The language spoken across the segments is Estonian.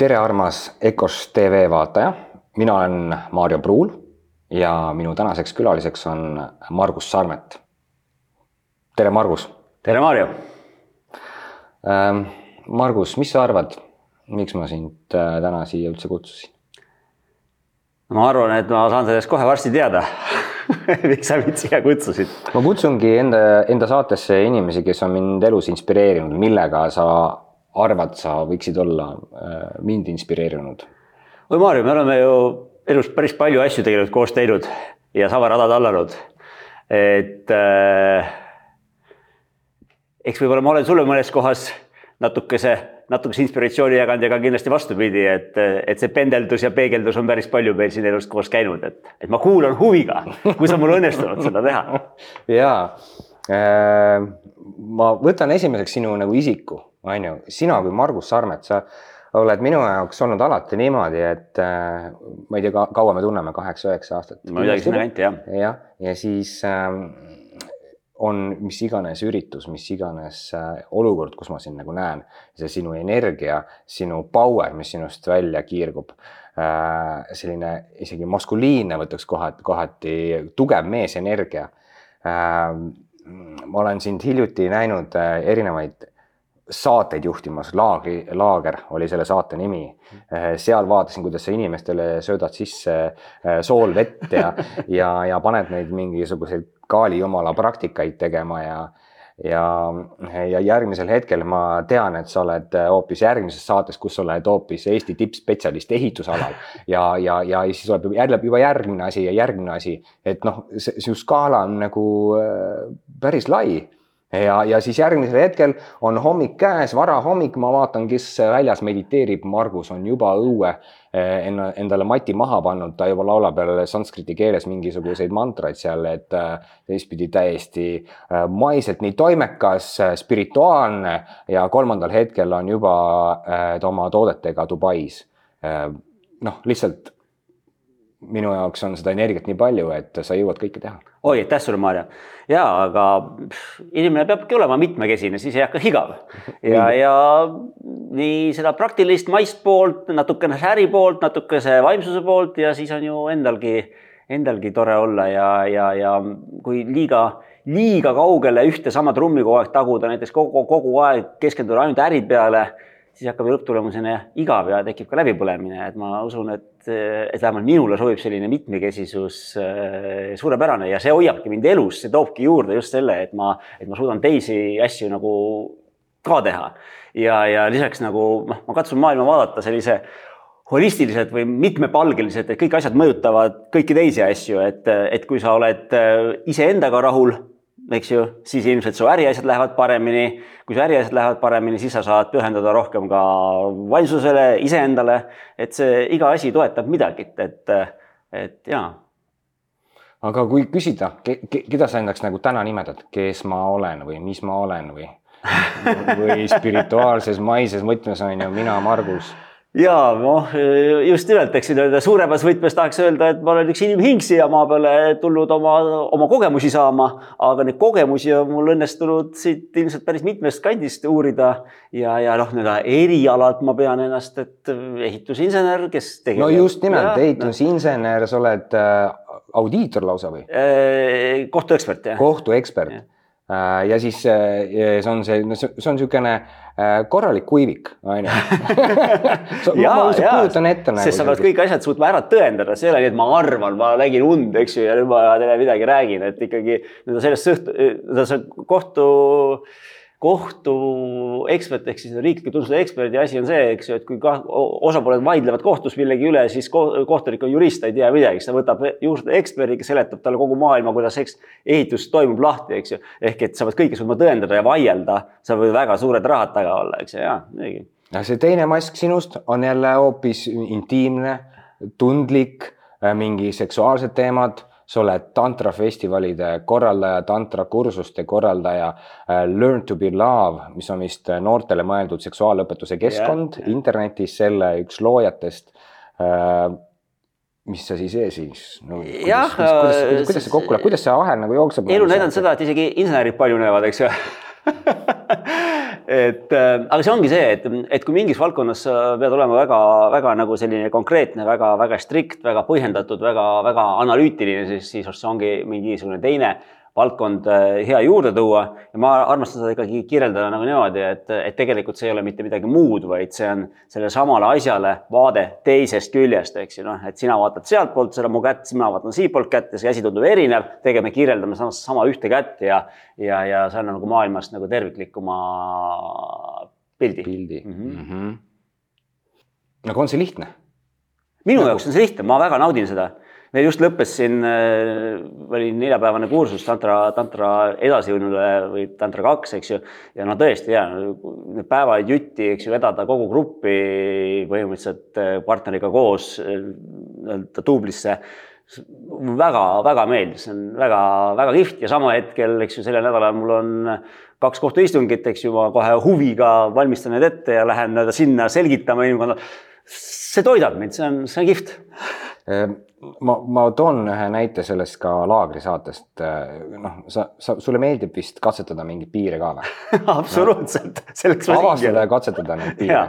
tere, armas EKOS tv vaataja, mina olen Maarjo Pruul ja minu tänaseks külaliseks on Margus Sarmet. tere, Margus. tere, Maarjo ähm,. Margus, mis sa arvad, miks ma sind äh, täna siia üldse kutsusin? ma arvan, et ma saan sellest kohe varsti teada miks sa mind siia kutsusid? ma kutsungi enda, enda saatesse inimesi, kes on mind elus inspireerinud, millega sa arvad, sa võiksid olla äh, mind inspireerinud? oi, Maarjo, me oleme ju elus päris palju asju tegelikult koos teinud ja sama rada tallanud. et äh, eks võib-olla ma olen sulle mõnes kohas natukese, natukese inspiratsiooni jaganud ja ka kindlasti vastupidi, et, et see pendeldus ja peegeldus on päris palju meil siin elus koos käinud, et, et ma kuulan huviga, kus on mul õnnestunud seda teha. ja äh, ma võtan esimeseks sinu nagu isiku on ju, sina kui Margus Sarmet, sa oled minu jaoks olnud alati niimoodi, et äh, ma ei tea, kaua me tunneme, kaheksa-üheksa aastat. midagi sinna kanti jah. jah, ja siis äh, on mis iganes üritus, mis iganes äh, olukord, kus ma sind nagu näen, see sinu energia, sinu power, mis sinust välja kiirgub äh,. selline isegi maskuliinne, võtaks kohati, kohati tugev meesenergia äh,. ma olen sind hiljuti näinud äh, erinevaid saateid juhtimas, laagri, laager oli selle saate nimi. Eh, seal vaatasin, kuidas sa inimestele söödad sisse eh, soolvett ja, ja, ja paned neid mingisuguseid kaali jumala praktikaid tegema ja ja, ja järgmisel hetkel ma tean, et sa oled hoopis järgmises saates, kus sa oled hoopis Eesti tippspetsialist ehitusalal. Ja, ja, ja siis tuleb jälle juba järgmine asi ja järgmine asi, et noh, see su skaala on nagu eh, päris lai ja, ja siis järgmisel hetkel on hommik käes, varahommik, ma vaatan, kes väljas mediteerib, Margus on juba õue eh, enna, endale mati maha pannud, ta juba laulab jälle sanskriti keeles mingisuguseid mantraid seal, et eh, teistpidi täiesti eh, maiselt nii toimekas, spirituaalne ja kolmandal hetkel on juba oma toodetega Dubais. noh, lihtsalt minu jaoks on seda energiat nii palju, et sa jõuad kõike teha. oi, aitäh sulle, Maarja. ja aga inimene peabki olema mitmekesine, siis ei hakka igav. ja, ja nii seda praktilist maist poolt, natukene äri poolt, natukese vaimsuse poolt ja siis on ju endalgi, endalgi tore olla ja, ja, ja kui liiga, liiga kaugele ühte sama trummi kogu aeg taguda, näiteks kogu, kogu aeg keskenduda ainult äri peale siis hakkab lõpptulemusena igav ja tekib ka läbipõlemine, et ma usun, et, et vähemalt minule sobib selline mitmekesisus äh, suurepärane ja see hoiabki mind elus, see toobki juurde just selle, et ma, et ma suudan teisi asju nagu ka teha. ja, ja lisaks nagu noh, ma katsun maailma vaadata sellise holistiliselt või mitmepalgeliselt, et kõik asjad mõjutavad kõiki teisi asju, et, et kui sa oled äh, iseendaga rahul eks ju, siis ilmselt su äriasjad lähevad paremini. kui su äriasjad lähevad paremini, siis sa saad pühendada rohkem ka vaimsusele, iseendale. et see iga asi toetab midagi, et, et jaa. aga kui küsida, keda sa endaks nagu täna nimetad, kes ma olen või mis ma olen või või spirituaalses maises mõtmes on ju mina, Margus ja noh, just nimelt, eks nii-öelda suuremas võtmes tahaks öelda, et ma olen üks inimhing siia maa peale tulnud oma, oma kogemusi saama, aga neid kogemusi on mul õnnestunud siit ilmselt päris mitmest kandist uurida ja, ja noh, nii-öelda erialalt ma pean ennast, et ehitusinsener, kes tegeleb. no just nimelt, ehitusinsener, sa oled äh, audiitor lausa või? Äh, kohtuekspert, jah. kohtuekspert ja ja siis äh, see on see, see on niisugune äh, korralik kuivik, on ju. ma kujutan ette nagu. sest sa pead kõik asjad suutma ära tõendada, see ei ole nii, et ma arvan, ma nägin und, eks ju, ja nüüd ma teile midagi räägin, et ikkagi sellest sõht-, see kohtu kohtuekspert ehk siis riikliku tunnustuse eksperdi asi on see, eks ju, et kui osapooled vaidlevad kohtus millegi üle, siis kohtunik on jurist, ta ei tea midagi, siis ta võtab juurde eksperdi, kes seletab talle kogu maailma, kuidas eks ehitus toimub lahti, eks ju. ehk et sa pead kõike suutma tõendada ja vaielda, seal võivad väga suured rahad taga olla, eks ju, jaa, muidugi. ja see teine mask sinust on jälle hoopis intiimne, tundlik, mingi seksuaalsed teemad sa oled tantrafestivalide korraldaja, tantrakursuste korraldaja, äh, Learn to be love, mis on vist noortele mõeldud seksuaalõpetuse keskkond yeah, internetis, selle üks loojatest äh, mis see siis siis no,? jah, kuidas, kuidas, kuidas, see kokku läheb, kuidas see ahel nagu jookseb? elu näidanud seda, et isegi insenerid paljunevad, eks ju et äh, aga see ongi see, et, et kui mingis valdkonnas sa pead olema väga-väga nagu selline konkreetne väga,, väga-väga strikt, väga põhjendatud väga,, väga-väga analüütiline, siis, siis ongi mingisugune teine valdkond äh, hea juurde tuua ja ma armastan seda ikkagi kirjeldada nagu niimoodi, et, et tegelikult see ei ole mitte midagi muud, vaid see on sellele samale asjale vaade teisest küljest, eks ju, noh, et sina vaatad sealtpoolt seda mu kätt, mina vaatan siitpoolt kätt ja see asi tundub erinev, tegelikult me kirjeldame sama, sama ühte kätt ja, ja, ja see on nagu maailmast nagu terviklikuma pildi. pildi mm. -hmm. Mm -hmm. aga on see lihtne? minu nagu... jaoks on see lihtne, ma väga naudin seda meil just lõppes siin, äh, oli neljapäevane kursus tantra, tantra edasijõudnule või tantra kaks, eks ju. ja no tõesti ja need päevad jutti, eks ju, vedada kogu gruppi põhimõtteliselt äh, partneriga koos äh, nii-öelda duublisse väga-väga meeldis, see on väga-väga kihvt ja sama hetkel, eks ju, sellel nädalal mul on kaks kohtuistungit, eks ju, ma kohe huviga valmistan need ette ja lähen nii-öelda sinna selgitama inimkonnale. see toidab mind, see on, see on kihvt ehm, ma, ma toon ühe näite sellest ka laagrisaatest. noh, sa, sa, sulle meeldib vist katsetada mingeid piire ka või absoluutselt no., selleks. avastada ja katsetada neid piire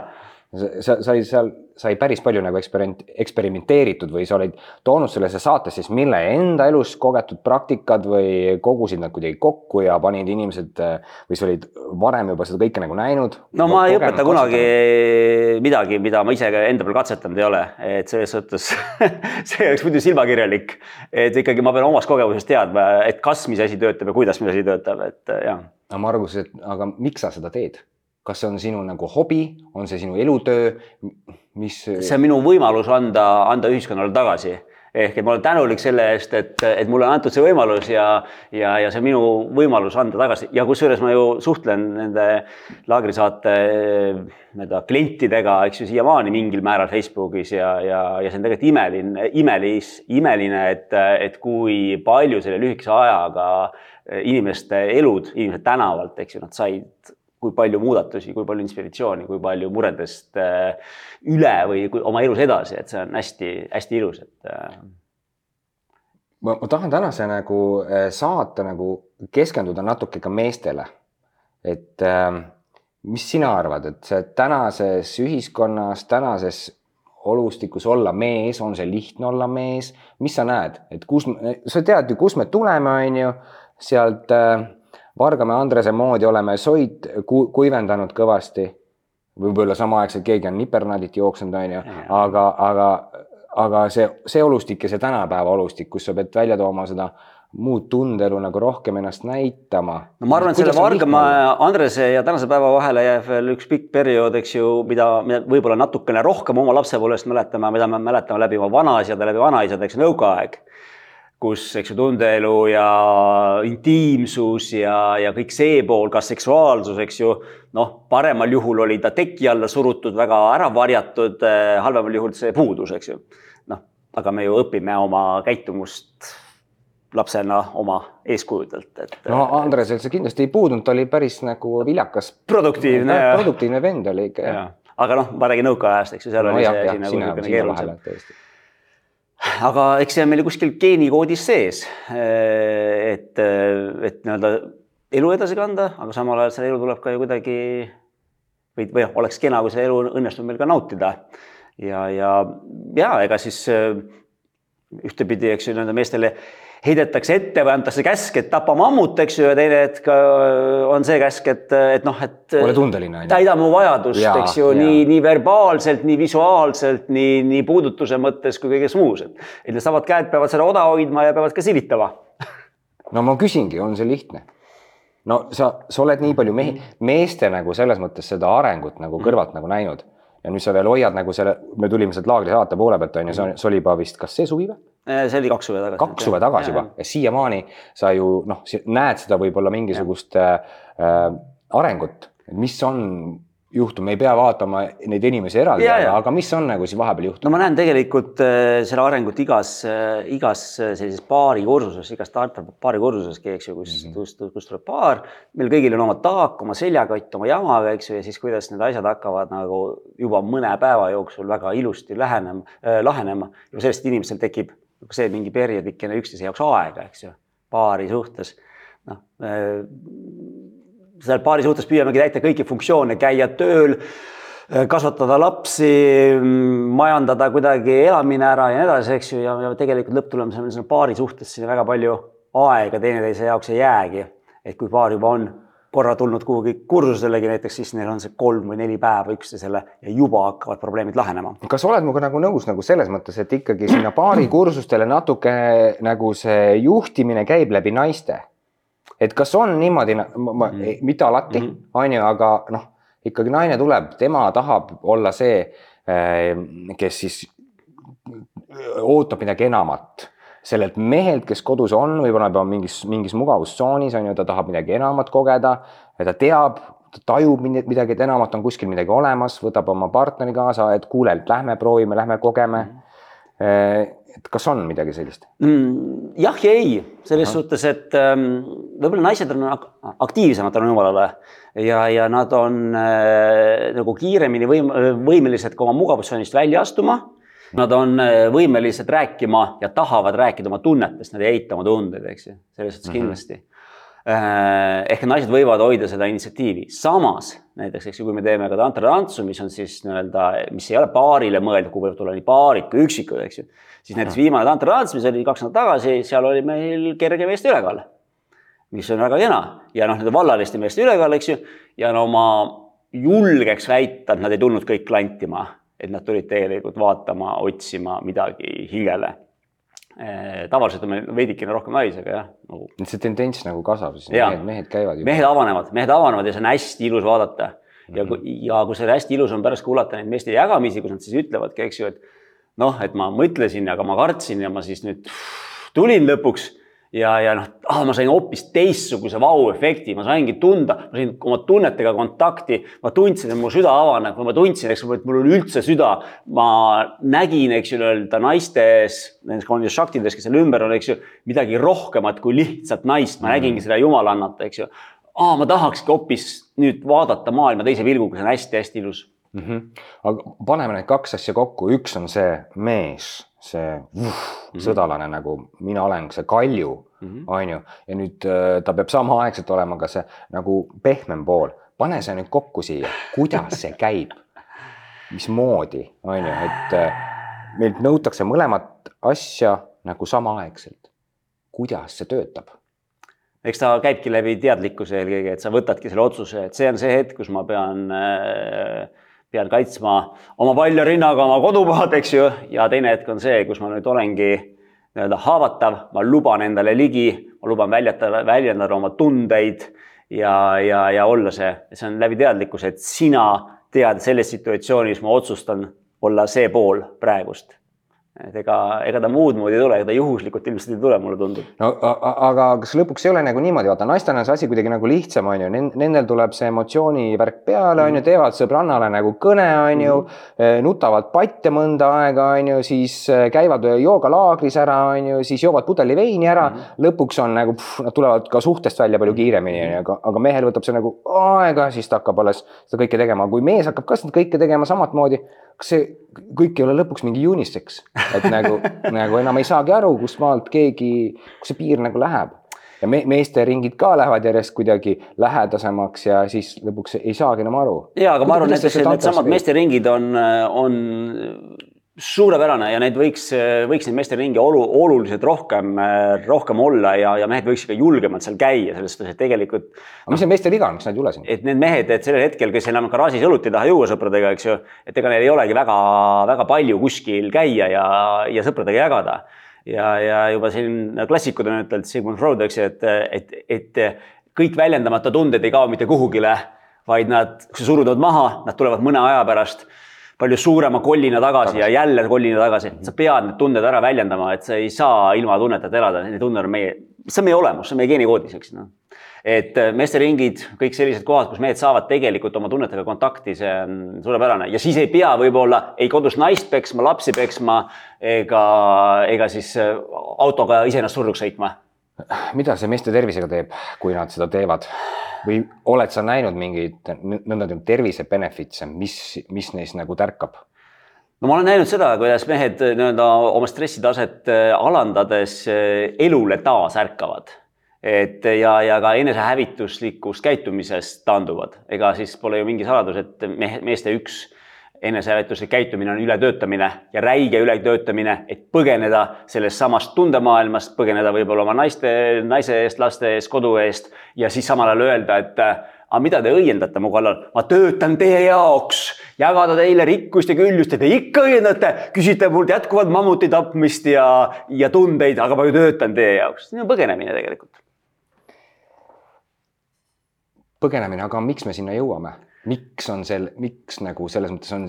sa, sai seal, sai päris palju nagu eksperiment, eksperimenteeritud või sa olid toonud sellesse saatesse siis mille enda elus kogetud praktikad või kogusid nad kuidagi kokku ja panid inimesed või sa olid varem juba seda kõike nagu näinud? no ma ei õpeta kunagi katsetanud. midagi, mida ma ise enda peal katsetanud ei ole, et selles suhtes see oleks muidu silmakirjalik. et ikkagi ma pean omast kogemusest teadma, et kas, mis asi töötab ja kuidas, mis asi töötab, et jah. no Margus, et aga miks sa seda teed? Kas see on sinu nagu hobi, on see sinu elutöö, mis? see on minu võimalus anda, anda ühiskonnale tagasi. Ehk et ma olen tänulik selle eest, et, et mulle on antud see võimalus ja, ja, ja see on minu võimalus anda tagasi. Ja kusjuures ma ju suhtlen nende laagrisaate nii-öelda klientidega, eks ju, siiamaani mingil määral Facebookis ja, ja, ja see on tegelikult imeline, imelis, imeline, et, et kui palju selle lühikese ajaga inimeste elud, inimesed tänavalt, eks ju, nad said kui palju muudatusi, kui palju inspiratsiooni, kui palju muredest äh, üle või oma elus edasi, et see on hästi-hästi ilus, et. Äh. ma, ma tahan tänase nagu äh, saate nagu keskenduda natuke ka meestele. et mis sina arvad, et see tänases ühiskonnas, tänases olustikus olla mees, on see lihtne olla mees, mis sa näed, et kus, sa tead ju, kust me tuleme, on ju, sealt äh, Vargamäe Andrese moodi oleme soid ku, kuivendanud kõvasti. võib-olla samaaegselt keegi on nipernadit jooksnud, on ju, aga, aga, aga see, see olustik ja see tänapäeva olustik, kus sa pead välja tooma seda muud tundeelu nagu rohkem ennast näitama. no ma arvan, et selle Vargamäe Andrese ja tänase päeva vahele jääb veel üks pikk periood, eks ju, mida me võib-olla natukene rohkem oma lapsepõlvest mäletame, mida me mäletame läbi oma vanaisade, läbi vanaisade, eks nõukaaeg kus, eks ju, tundeelu ja intiimsus ja, ja kõik see pool, ka seksuaalsus, eks ju, noh, paremal juhul oli ta teki alla surutud, väga ära varjatud, eh, halvemal juhul see puudus, eks ju. noh, aga me ju õpime oma käitumust lapsena oma eeskujudelt, et. no Andresel see kindlasti ei puudunud, ta oli päris nagu viljakas. produktiivne. produktiivne vend oli ikka. aga noh, ma räägin nõukaajast, eks ju, seal no, oli jah, see asi nagu niisugune keerulisem aga eks see on meil kuskil geenikoodis sees. et, et nii-öelda elu edasi kanda, aga samal ajal seda elu tuleb ka ju kuidagi või, või oleks kena, kui seda elu õnnestub meil ka nautida. ja, ja, ja ega siis ühtepidi, eks ju, nii-öelda meestele heidetakse ette või antakse käsk, et tapa mammut, eks ju, ja teine hetk äh, on see käsk, et, et noh, et. ole tundeline. täida mu vajadust, eks ju, nii, nii verbaalselt, nii visuaalselt, nii, nii puudutuse mõttes kui kõiges muus, et. et need samad käed peavad seda oda hoidma ja peavad ka silitama no ma küsingi, on see lihtne? no sa, sa oled nii palju mehi, meeste nagu selles mõttes seda arengut nagu kõrvalt nagu näinud ja nüüd sa veel hoiad nagu selle, me tulime sealt laagri saate poole pealt on ju, see oli juba vist, kas see suvi või? Äh, see oli kaks suve tagasi. kaks suve tagasi juba ja siiamaani sa ju noh, näed seda võib-olla mingisugust äh, äh, arengut, mis on juhtunud, me ei pea vaatama neid inimesi eraldi, aga mis on nagu siis vahepeal juhtunud? no ma näen tegelikult äh, selle arengut igas äh,, igas äh, sellises paari kursuses, igas startup paari kursuseski, eks ju, kus mm, -hmm. kus, kus tuleb paar, meil kõigil on oma taak, oma seljakott, oma jamaga, eks ju, ja siis kuidas need asjad hakkavad nagu juba mõne päeva jooksul väga ilusti lähenema äh,, lahenema. juba sellest inimestel tekib see mingi perioodikene üksteise jaoks aega, eks ju, paari suhtes. noh, seal paari suhtes püüamegi täita kõiki funktsioone, käia tööl, kasvatada lapsi, majandada kuidagi elamine ära ja nii edasi, eks ju, ja, ja tegelikult lõpptulemusena paari suhtes siin väga palju aega teineteise jaoks ei jäägi. et kui paar juba on korra tulnud kuhugi kursuselegi näiteks, siis neil on see kolm või neli päeva üksteisele ja juba hakkavad probleemid lahenema. kas oled minuga nagu nõus nagu selles mõttes, et ikkagi sinna paari kursustele natuke nagu see juhtimine käib läbi naiste? et kas on niimoodi, -hmm. mitte alati mm, -hmm. on ju, aga noh, ikkagi naine tuleb, tema tahab olla see, eh, kes siis ootab midagi enamat sellelt mehelt, kes kodus on, võib-olla peab mingis, mingis mugavustsoonis on ju, ta tahab midagi enamat kogeda ja ta teab, ta tajub midagi, et enamat on kuskil midagi olemas, võtab oma partneri kaasa, et kuule, lähme proovime, lähme kogeme. et kas on midagi sellist mm,? jah ja ei, selles Aha. suhtes, et ähm, võib-olla naised on aktiivsemad tänu jumalale ja, ja nad on äh, nagu kiiremini võim, võimelised ka oma mugavustsoonist välja astuma Nad on äh, võimelised rääkima ja tahavad rääkida oma tunnetest, nad ei eita oma tundeid, eks ju, selles suhtes mm -hmm. kindlasti. Äh, ehk naised võivad hoida seda initsiatiivi, samas näiteks, eks ju, kui me teeme ka tantratantsu, mis on siis nii-öelda, mis ei ole paarile mõeldud, kuhu võivad tulla nii paarid kui üksikud, eks ju. siis näiteks viimane tantratants, mis oli kaks nädalat tagasi, seal oli meil kerge meeste ülekaal. mis on väga kena ja noh, nende vallaliste meeste ülekaal, eks ju, ja no ma julgeks väita, et nad ei tulnud kõik klantima et nad tulid tegelikult vaatama, otsima midagi hingele. Eh, tavaliselt on meil veidikene rohkem naisi, aga jah nagu.... see tendents nagu kasvab, siis mehed, mehed käivad. mehed avanevad, mehed avanevad ja see on hästi ilus vaadata. ja kui, mhm. ja kui see hästi ilus on pärast kuulata neid meeste jagamisi, kus nad siis ütlevadki, eks ju, et noh, et ma mõtlesin, aga ma kartsin ja ma siis nüüd tulin lõpuks ja, ja noh ah,, ma sain hoopis teistsuguse vau-efekti, ma saingi tunda, ma sain oma tunnetega kontakti, ma tundsin, et mu süda avaneb ma tundsin, eks, et mul on üldse süda. ma nägin, eks ju, nii-öelda naistes, nendes kondishaktides, kes seal ümber on, eks ju, midagi rohkemat kui lihtsalt naist, ma nägingi seda jumalannat, eks ju. aa, ma tahakski hoopis nüüd vaadata maailma teise pilguga, see on hästi-hästi ilus mm. -hmm. aga paneme need kaks asja kokku, üks on see mees see uh, mm -hmm. sõdalane nagu mina olen, see kalju mm, -hmm. on ju, ja nüüd äh, ta peab samaaegselt olema ka see nagu pehmem pool. pane see nüüd kokku siia, kuidas see käib? mismoodi, on ju, et äh, meilt nõutakse mõlemat asja nagu samaaegselt. kuidas see töötab? eks ta käibki läbi teadlikkuse eelkõige, et sa võtadki selle otsuse, et see on see hetk, kus ma pean äh, pean kaitsma oma palja rinnaga oma kodukohad, eks ju, ja teine hetk on see, kus ma nüüd olengi nii-öelda haavatav, ma luban endale ligi, ma luban väljendada, väljendada oma tundeid ja, ja, ja olla see, see on läbi teadlikkuse, et sina tead, selles situatsioonis ma otsustan olla see pool praegust et ega, ega ta muud moodi ei tule, ega ta juhuslikult ilmselt ei tule, mulle tundub. no aga kas lõpuks ei ole nagu niimoodi, vaata naistel on see asi kuidagi nagu lihtsam, on ju, nendel tuleb see emotsioonivärk peale, on ju, teevad sõbrannale nagu kõne, on ju, mhm. eh, nutavad patte mõnda aega, on ju, siis eh, käivad joogalaagris ära, on ju, siis joovad pudeli veini ära mm, -hmm. lõpuks on nagu, nad tulevad ka suhtest välja palju kiiremini, on ju, aga, aga mehel võtab see nagu aega, siis ta hakkab alles seda kõike tegema, kui mees hakkab ka seda kõike tegema samamoodi kas see kõik ei ole lõpuks mingi uniseks, et nagu nagu enam ei saagi aru, kust maalt keegi, kus see piir nagu läheb. Ja me, meesteringid ka lähevad järjest kuidagi lähedasemaks ja siis lõpuks ei saagi enam aru. ja, aga ma arvan, et needsamad meesteringid on, on suurepärane ja neid võiks, võiks neid meesteringi olu, oluliselt rohkem, rohkem olla ja, ja mehed võiks ikka julgemalt seal käia, selles suhtes, et tegelikult. aga mis see meeste viga on, miks nad ei tule sinna? et need mehed, et sellel hetkel, kes enam garaažis õlut ei taha juua sõpradega, eks ju, et ega neil ei olegi väga-väga palju kuskil käia ja, ja sõpradega jagada. ja, ja juba siin klassikud on ütelnud, Sigmund Freud, eks ju, et, et, et kõik väljendamata tunded ei kao mitte kuhugile, vaid nad, kui sa surud nad maha, nad tulevad mõne aja pärast palju suurema kollina tagasi, tagasi. ja jälle kollina tagasi. sa pead need tunded ära väljendama, et sa ei saa ilma tunneteta elada, need tunded on meie, see on meie olemus, see on meie geenikoodis, eks noh. et äh, meesteringid, kõik sellised kohad, kus mehed saavad tegelikult oma tunnetega kontakti, see on suurepärane ja siis ei pea võib-olla ei kodus naist peksma, lapsi peksma ega, ega siis äh, autoga iseennast surnuks sõitma. mida see meeste tervisega teeb, kui nad seda teevad? Või oled sa näinud mingeid nõndanimetatud tervise benefits'e, mis, mis neis nagu tärkab? no ma olen näinud seda, kuidas mehed nii-öelda oma stressitaset äh, alandades äh, elule taas ärkavad. et ja, ja ka enesehävituslikust käitumisest taanduvad, ega siis pole ju mingi saladus, et mehe, meeste üks enesehävituslik käitumine on ületöötamine ja räige ületöötamine, et põgeneda sellest samast tundemaailmast, põgeneda võib-olla oma naiste, naise eest, laste eest, kodu eest ja siis samal ajal öelda, et aga mida te õiendate mu kallal, ma töötan teie jaoks, jagada teile rikkust ja küljust ja te ikka õiendate, küsite mult jätkuvalt mammuti tapmist ja, ja tundeid, aga ma ju töötan teie jaoks, see on põgenemine tegelikult. põgenemine, aga miks me sinna jõuame? Miks on sel, miks nagu selles mõttes on,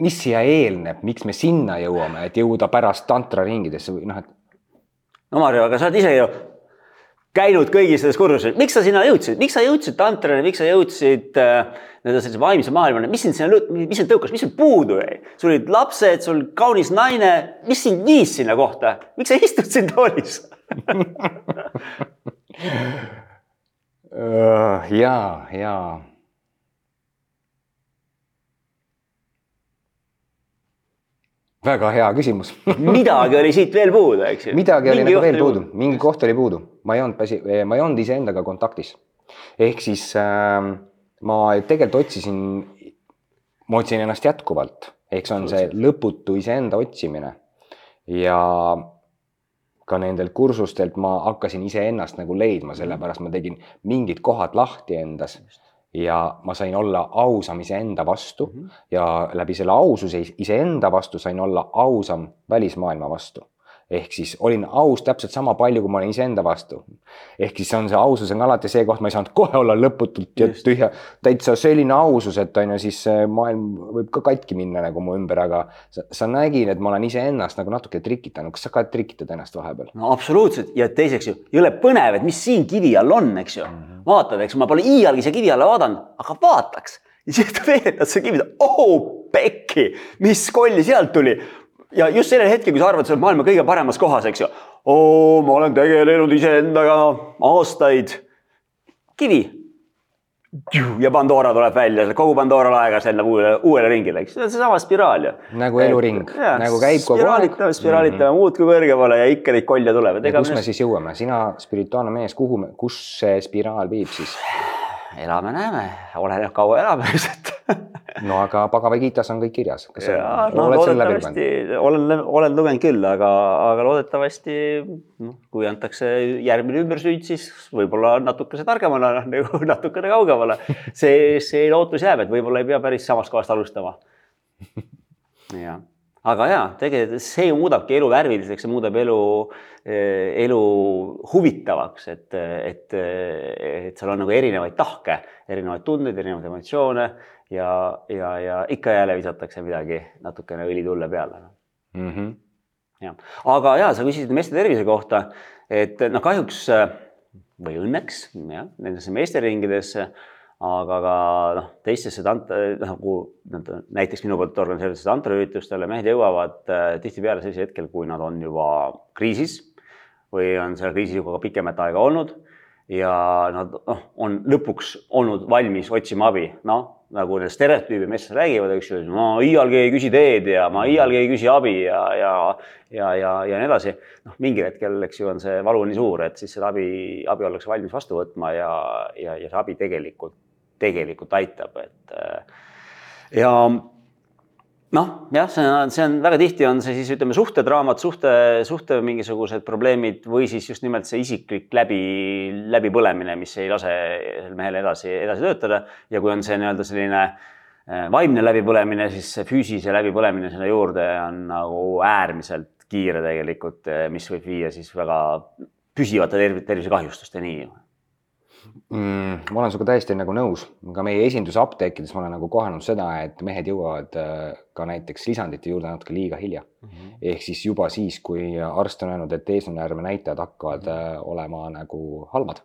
mis siia eelneb, miks me sinna jõuame, et jõuda pärast tantraringidesse või noh, et. no Marju, aga sa oled ise ju käinud kõigis nendes kursustes, miks sa sinna jõudsid, miks sa jõudsid tantrani, miks sa jõudsid äh, nii-öelda sellise vaimse maailmani, mis sind sinna, mis sind tõukas, mis sul puudu jäi? sul olid lapsed, sul kaunis naine, mis sind viis sinna kohta, miks sa istud siin toolis? Ja, ja väga hea küsimus. Midagi oli siit veel puudu, eks ju. midagi oli nagu veel puudu, mingi koht oli puudu, ma ei olnud päsi, ma ei olnud iseendaga kontaktis. ehk siis äh, ma tegelikult otsisin, ma otsin ennast jätkuvalt, ehk see on see lõputu iseenda otsimine. ja ka nendelt kursustelt ma hakkasin iseennast nagu leidma, sellepärast ma tegin mingid kohad lahti endas. Just ja ma sain olla ausam iseenda vastu mm -hmm. ja läbi selle aususe iseenda vastu sain olla ausam välismaailma vastu ehk siis olin aus täpselt sama palju, kui ma olin iseenda vastu. ehk siis on see ausus on alati see koht, ma ei saanud kohe olla lõputult ja tühja, täitsa selline ausus, et on ju siis maailm võib ka katki minna nagu mu ümber, aga sa, sa nägin, et ma olen iseennast nagu natuke trikitanud, kas sa ka trikitad ennast vahepeal? no absoluutselt ja teiseks ju jõle põnev, et mis siin kivi all on, eks ju mm. -hmm. vaatad, eks ma pole iialgi siia kivi alla vaadanud, aga vaataks ja siis ta veeretad see kivi, oh pekki, mis kolli sealt tuli ja just sellel hetkel, kui sa arvad, sa oled maailma kõige paremas kohas, eks ju. oo, ma olen tegelenud iseendaga aastaid. kivi. ja Pandora tuleb välja, kogu Pandora laegas lendab uuele, uuele ringile, eks see on seesama spiraal ju. nagu eluring, nagu käib kogu aeg. spiraalitame, spiraalitame mm -hmm. muudkui kõrgemale ja ikka neid kolje tuleb. kus me siis jõuame, sina spirituaalne mees, kuhu me, kus see spiraal viib siis? elame-näeme, oleneb kaua elame ilmselt no aga Pagavagitas on kõik kirjas. ja, no, lugenud? olen, olen lugenud küll, aga, aga loodetavasti noh, kui antakse järgmine ümbersüüd, siis võib-olla natukese targemana nagu natukene kaugemale. see, see lootus jääb, et võib-olla ei pea päris samast kohast alustama. jah aga jaa, tegelikult see muudabki elu värviliseks, see muudab elu, eh, elu huvitavaks, et, et, et seal on nagu erinevaid tahke, erinevaid tundeid, erinevaid emotsioone ja, ja, ja ikka jälle visatakse midagi natukene õli tulle peale mm. -hmm. jah, aga ja sa küsisid meeste tervise kohta, et noh, kahjuks või õnneks jah, nendesse meesteringidesse aga ka noh, teistesse tant-, nagu näiteks minu poolt organiseeritud tantraüritustele mehed jõuavad äh, tihtipeale sellisel hetkel, kui nad on juba kriisis või on seal kriisis juba pikemat aega olnud ja nad noh, on lõpuks olnud valmis otsima abi, noh nagu need stereotüübid meestest räägivad, eks ju, ma iialgi ei küsi teed ja ma iialgi ei küsi abi ja, ja, ja, ja, ja nii edasi. noh, mingil hetkel, eks ju, on see valu nii suur, et siis seda abi, abi ollakse valmis vastu võtma ja, ja, ja see abi tegelikult tegelikult aitab, et äh, ja noh, jah, see on, see on väga tihti on see siis ütleme suhtedraamad, suhte, suhte mingisugused probleemid või siis just nimelt see isiklik läbi, läbipõlemine, mis ei lase mehel edasi, edasi töötada. Ja kui on see nii-öelda selline äh, vaimne läbipõlemine, siis see füüsilise läbipõlemine sinna juurde on nagu äärmiselt kiire tegelikult, mis võib viia siis väga püsivate tervisekahjustusteni mm,? ma olen sinuga täiesti nagu nõus, ka meie esindusapteekides ma olen nagu kohanud seda, et mehed jõuavad äh, ka näiteks lisandite juurde natuke liiga hilja mm. -hmm. ehk siis juba siis, kui arst on öelnud, et eesnäärme näitajad hakkavad mm -hmm. olema nagu halvad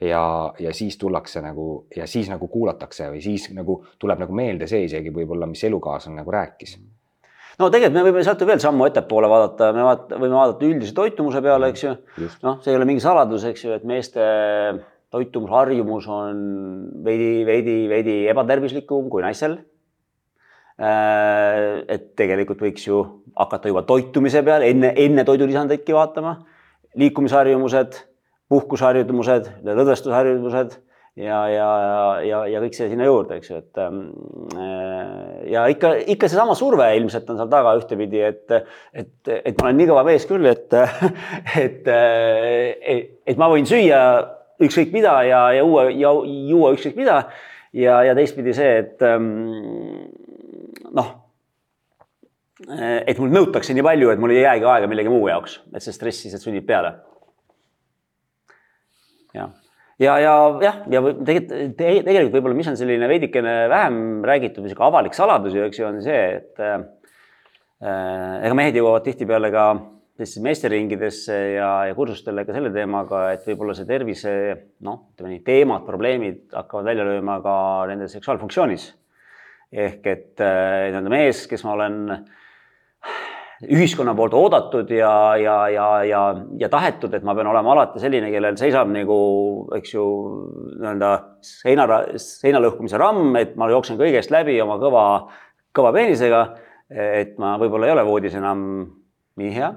ja, ja siis tullakse nagu ja siis nagu kuulatakse või siis nagu tuleb nagu meelde see isegi võib-olla, mis elukaaslane nagu rääkis mhm. no tegelikult me võime sealt veel sammu ettepoole vaadata, me vaat, võime vaadata üldise toitumuse peale, eks ju. noh, see ei ole mingi saladus, eks ju, et meeste toitumusharjumus on veidi, veidi, veidi ebatervislikum kui naistel. Äh, et tegelikult võiks ju hakata juba toitumise peale enne, enne toidulisandeidki vaatama. liikumisharjumused, puhkusharjutused, lõdvestusharjutused ja, ja, ja, ja kõik see sinna juurde, eks ju, et ähm, äh, ja ikka, ikka seesama surve ilmselt on seal taga ühtepidi, et, et, et ma olen nii kõva mees küll, et, et, et, et ma võin süüa ükskõik mida ja, ja juua ja juua ükskõik mida. ja, ja teistpidi see, et ähm, noh, et mul nõutakse nii palju, et mul ei jäägi aega millegi muu jaoks, et see stress lihtsalt sunnib peale. jah ja, ja jah, ja tegelikult, tegelikult võib-olla, mis on selline veidikene vähem räägitud või sihuke avalik saladus ju, eks ju, on see, et äh, ega mehed jõuavad tihtipeale ka sellisesse meesteringidesse ja, ja kursustele ka selle teemaga, et võib-olla see tervise noh, ütleme nii, teemad, probleemid hakkavad välja lööma ka nende seksuaalfunktsioonis. ehk et äh, nii-öelda mees, kes ma olen ühiskonna poolt oodatud ja, ja, ja, ja, ja tahetud, et ma pean olema alati selline, kellel seisab nagu, eks ju, nii-öelda seina, seina lõhkumise ramm, et ma jooksen kõigest läbi oma kõva, kõva peenisega. et ma võib-olla ei ole voodis enam nii hea.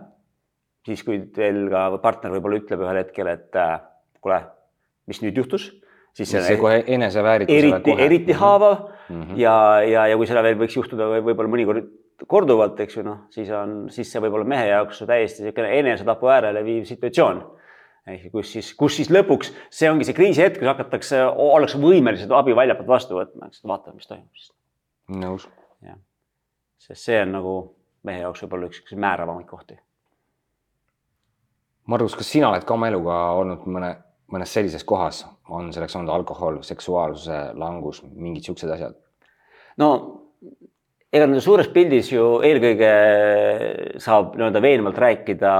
Siis, kui veel ka partner võib-olla ütleb ühel hetkel, et äh, kuule, mis nüüd juhtus siis see, see kohe eneseväärikus. eriti, eriti haavav mm -hmm. ja, ja, ja kui seda veel võiks juhtuda võib-olla mõnikord korduvalt, eks ju, noh, siis on, siis see võib olla mehe jaoks täiesti niisugune enesetapu äärele viiv situatsioon. ehk kus siis, kus siis lõpuks see ongi see kriisihetk, kus hakatakse, ollakse võimelised abi väljapoolt vastu võtma, eks vaatame, mis toimub siis. nõus. jah, sest see on nagu mehe jaoks võib-olla üks, määravamaid kohti. Margus, kas sina oled ka oma eluga olnud mõne, mõnes sellises kohas, on selleks olnud alkohol, seksuaalsuse langus, mingid siuksed asjad? no ega nende suures pildis ju eelkõige saab nii-öelda veenvalt rääkida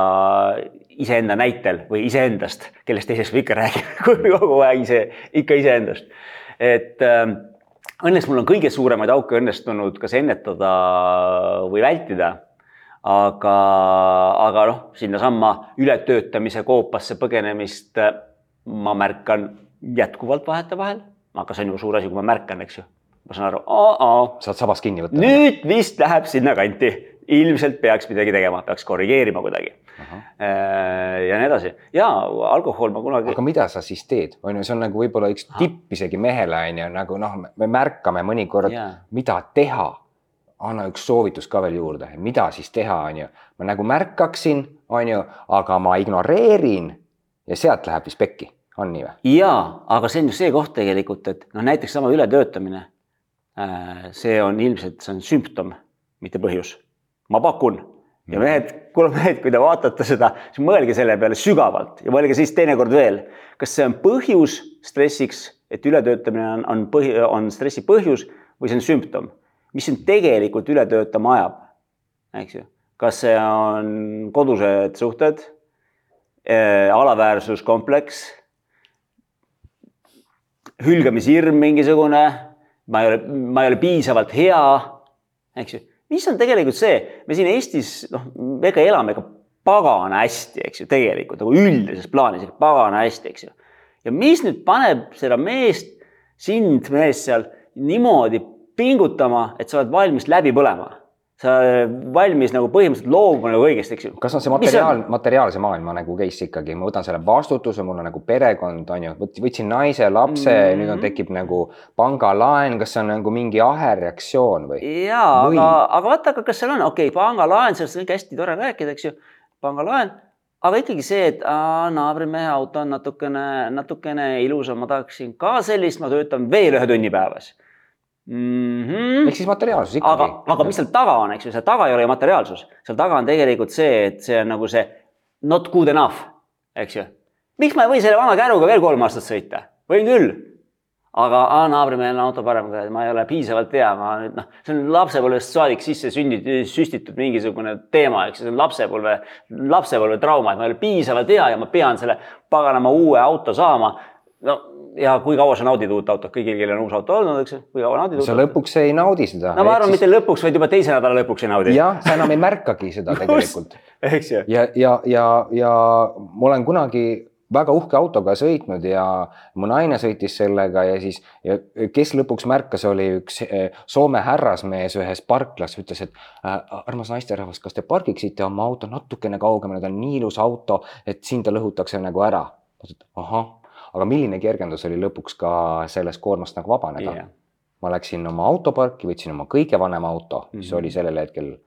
iseenda näitel või iseendast, kellest teisest me ikka räägime kogu aeg ise, ikka iseendast. et äh, õnneks mul on kõige suuremaid auke õnnestunud kas ennetada või vältida. Aga, aga noh, sinnasamma ületöötamise koopasse põgenemist ma märkan jätkuvalt vahetevahel, aga see on ju suur asi, kui ma märkan, eks ju ma saan aru, saad sabast kinni võtta. nüüd vist läheb sinnakanti, ilmselt peaks midagi tegema, peaks korrigeerima kuidagi. Äh, ja nii edasi ja alkohol ma kunagi. aga mida sa siis teed, on ju, see on nagu võib-olla üks tipp isegi mehele on ju nagu noh, me märkame mõnikord, mida teha. Anna üks soovitus ka veel juurde, mida siis teha, on ju, ma nagu märkaksin, on ju, aga ma ignoreerin ja sealt läheb vist pekki on nii või? jaa, aga see on just see koht tegelikult, et noh, näiteks sama ületöötamine Äh, see on ilmselt, see on sümptom, mitte põhjus. ma pakun ja mhm. mehed, kuule mehed, kui te vaatate seda, siis mõelge selle peale sügavalt ja mõelge siis teinekord veel, kas see on põhjus stressiks, et ületöötamine on, on põhi, on stressi põhjus või see on sümptom, mis sind tegelikult üle töötama ajab, eks ju. kas see on kodused suhted äh,, alaväärsuskompleks, hülgamishirm mingisugune ma ei ole, ma ei ole piisavalt hea, eks ju. mis on tegelikult see, me siin Eestis, noh, me ikka elame ikka pagana hästi, eks ju, tegelikult nagu üldises plaanis ikka pagana hästi, eks ju. ja mis nüüd paneb seda meest, sind, meest seal niimoodi pingutama, et sa oled valmis läbi põlema. Sa valmis nagu põhimõtteliselt loobuma nagu õigesti, eks ju. kas on see materiaal, materiaalse maailma nagu case ikkagi, ma võtan selle vastutuse, mul on nagu perekond, on ju, võtsin naise, lapse mm, -hmm. nüüd on, tekib nagu pangalaen, kas see on nagu mingi ahelreaktsioon või? ja, aga, aga vaata, aga kas seal on, okei okay,, pangalaen, sellest on hästi tore rääkida, eks ju, pangalaen, aga ikkagi see, et naabrimehe auto on natukene, natukene ilusam, ma tahaksin ka sellist, ma töötan veel ühe tunni päevas mm. -hmm. ehk siis materiaalsus ikkagi. aga, aga mis seal taga on, eks ju, seal taga ei ole ju materiaalsus, seal taga on tegelikult see, et see on nagu see not good enough, eks ju. miks ma ei või selle vana käruga veel kolm aastat sõita, võin küll. aga naabrimehel on auto parem, ma ei ole piisavalt hea, ma nüüd noh, see on lapsepõlvest saadik sisse sünditud, süstitud mingisugune teema, eks ju, see on lapsepõlve, lapsepõlve trauma, et ma ei ole piisavalt hea ja ma pean selle paganama uue auto saama. no ja kui kaua sa naudid uut autot, kõigil, kellel on uus auto olnud, eks ju, kui kaua naudid. sa lõpuks ei naudi seda. no ma arvan, mitte lõpuks, vaid juba teise nädala lõpuks ei naudi. jah, sa enam ei märkagi seda tegelikult eks ju. ja, ja, ja, ja ma olen kunagi väga uhke autoga sõitnud ja mu naine sõitis sellega ja siis ja kes lõpuks märkas, oli üks eh, Soome härrasmees ühes parklas, ütles, et äh, armas naisterahvas, kas te pargiksite oma auto natukene kaugemale, ta on nii ilus auto, et siin ta lõhutakse nagu ära ahah, aga milline kergendus oli lõpuks ka sellest koormast nagu vabaneda Jah. ma läksin oma autoparki, võtsin oma kõige vanema auto, mis mm Mhm. -hmm. oli sellel hetkel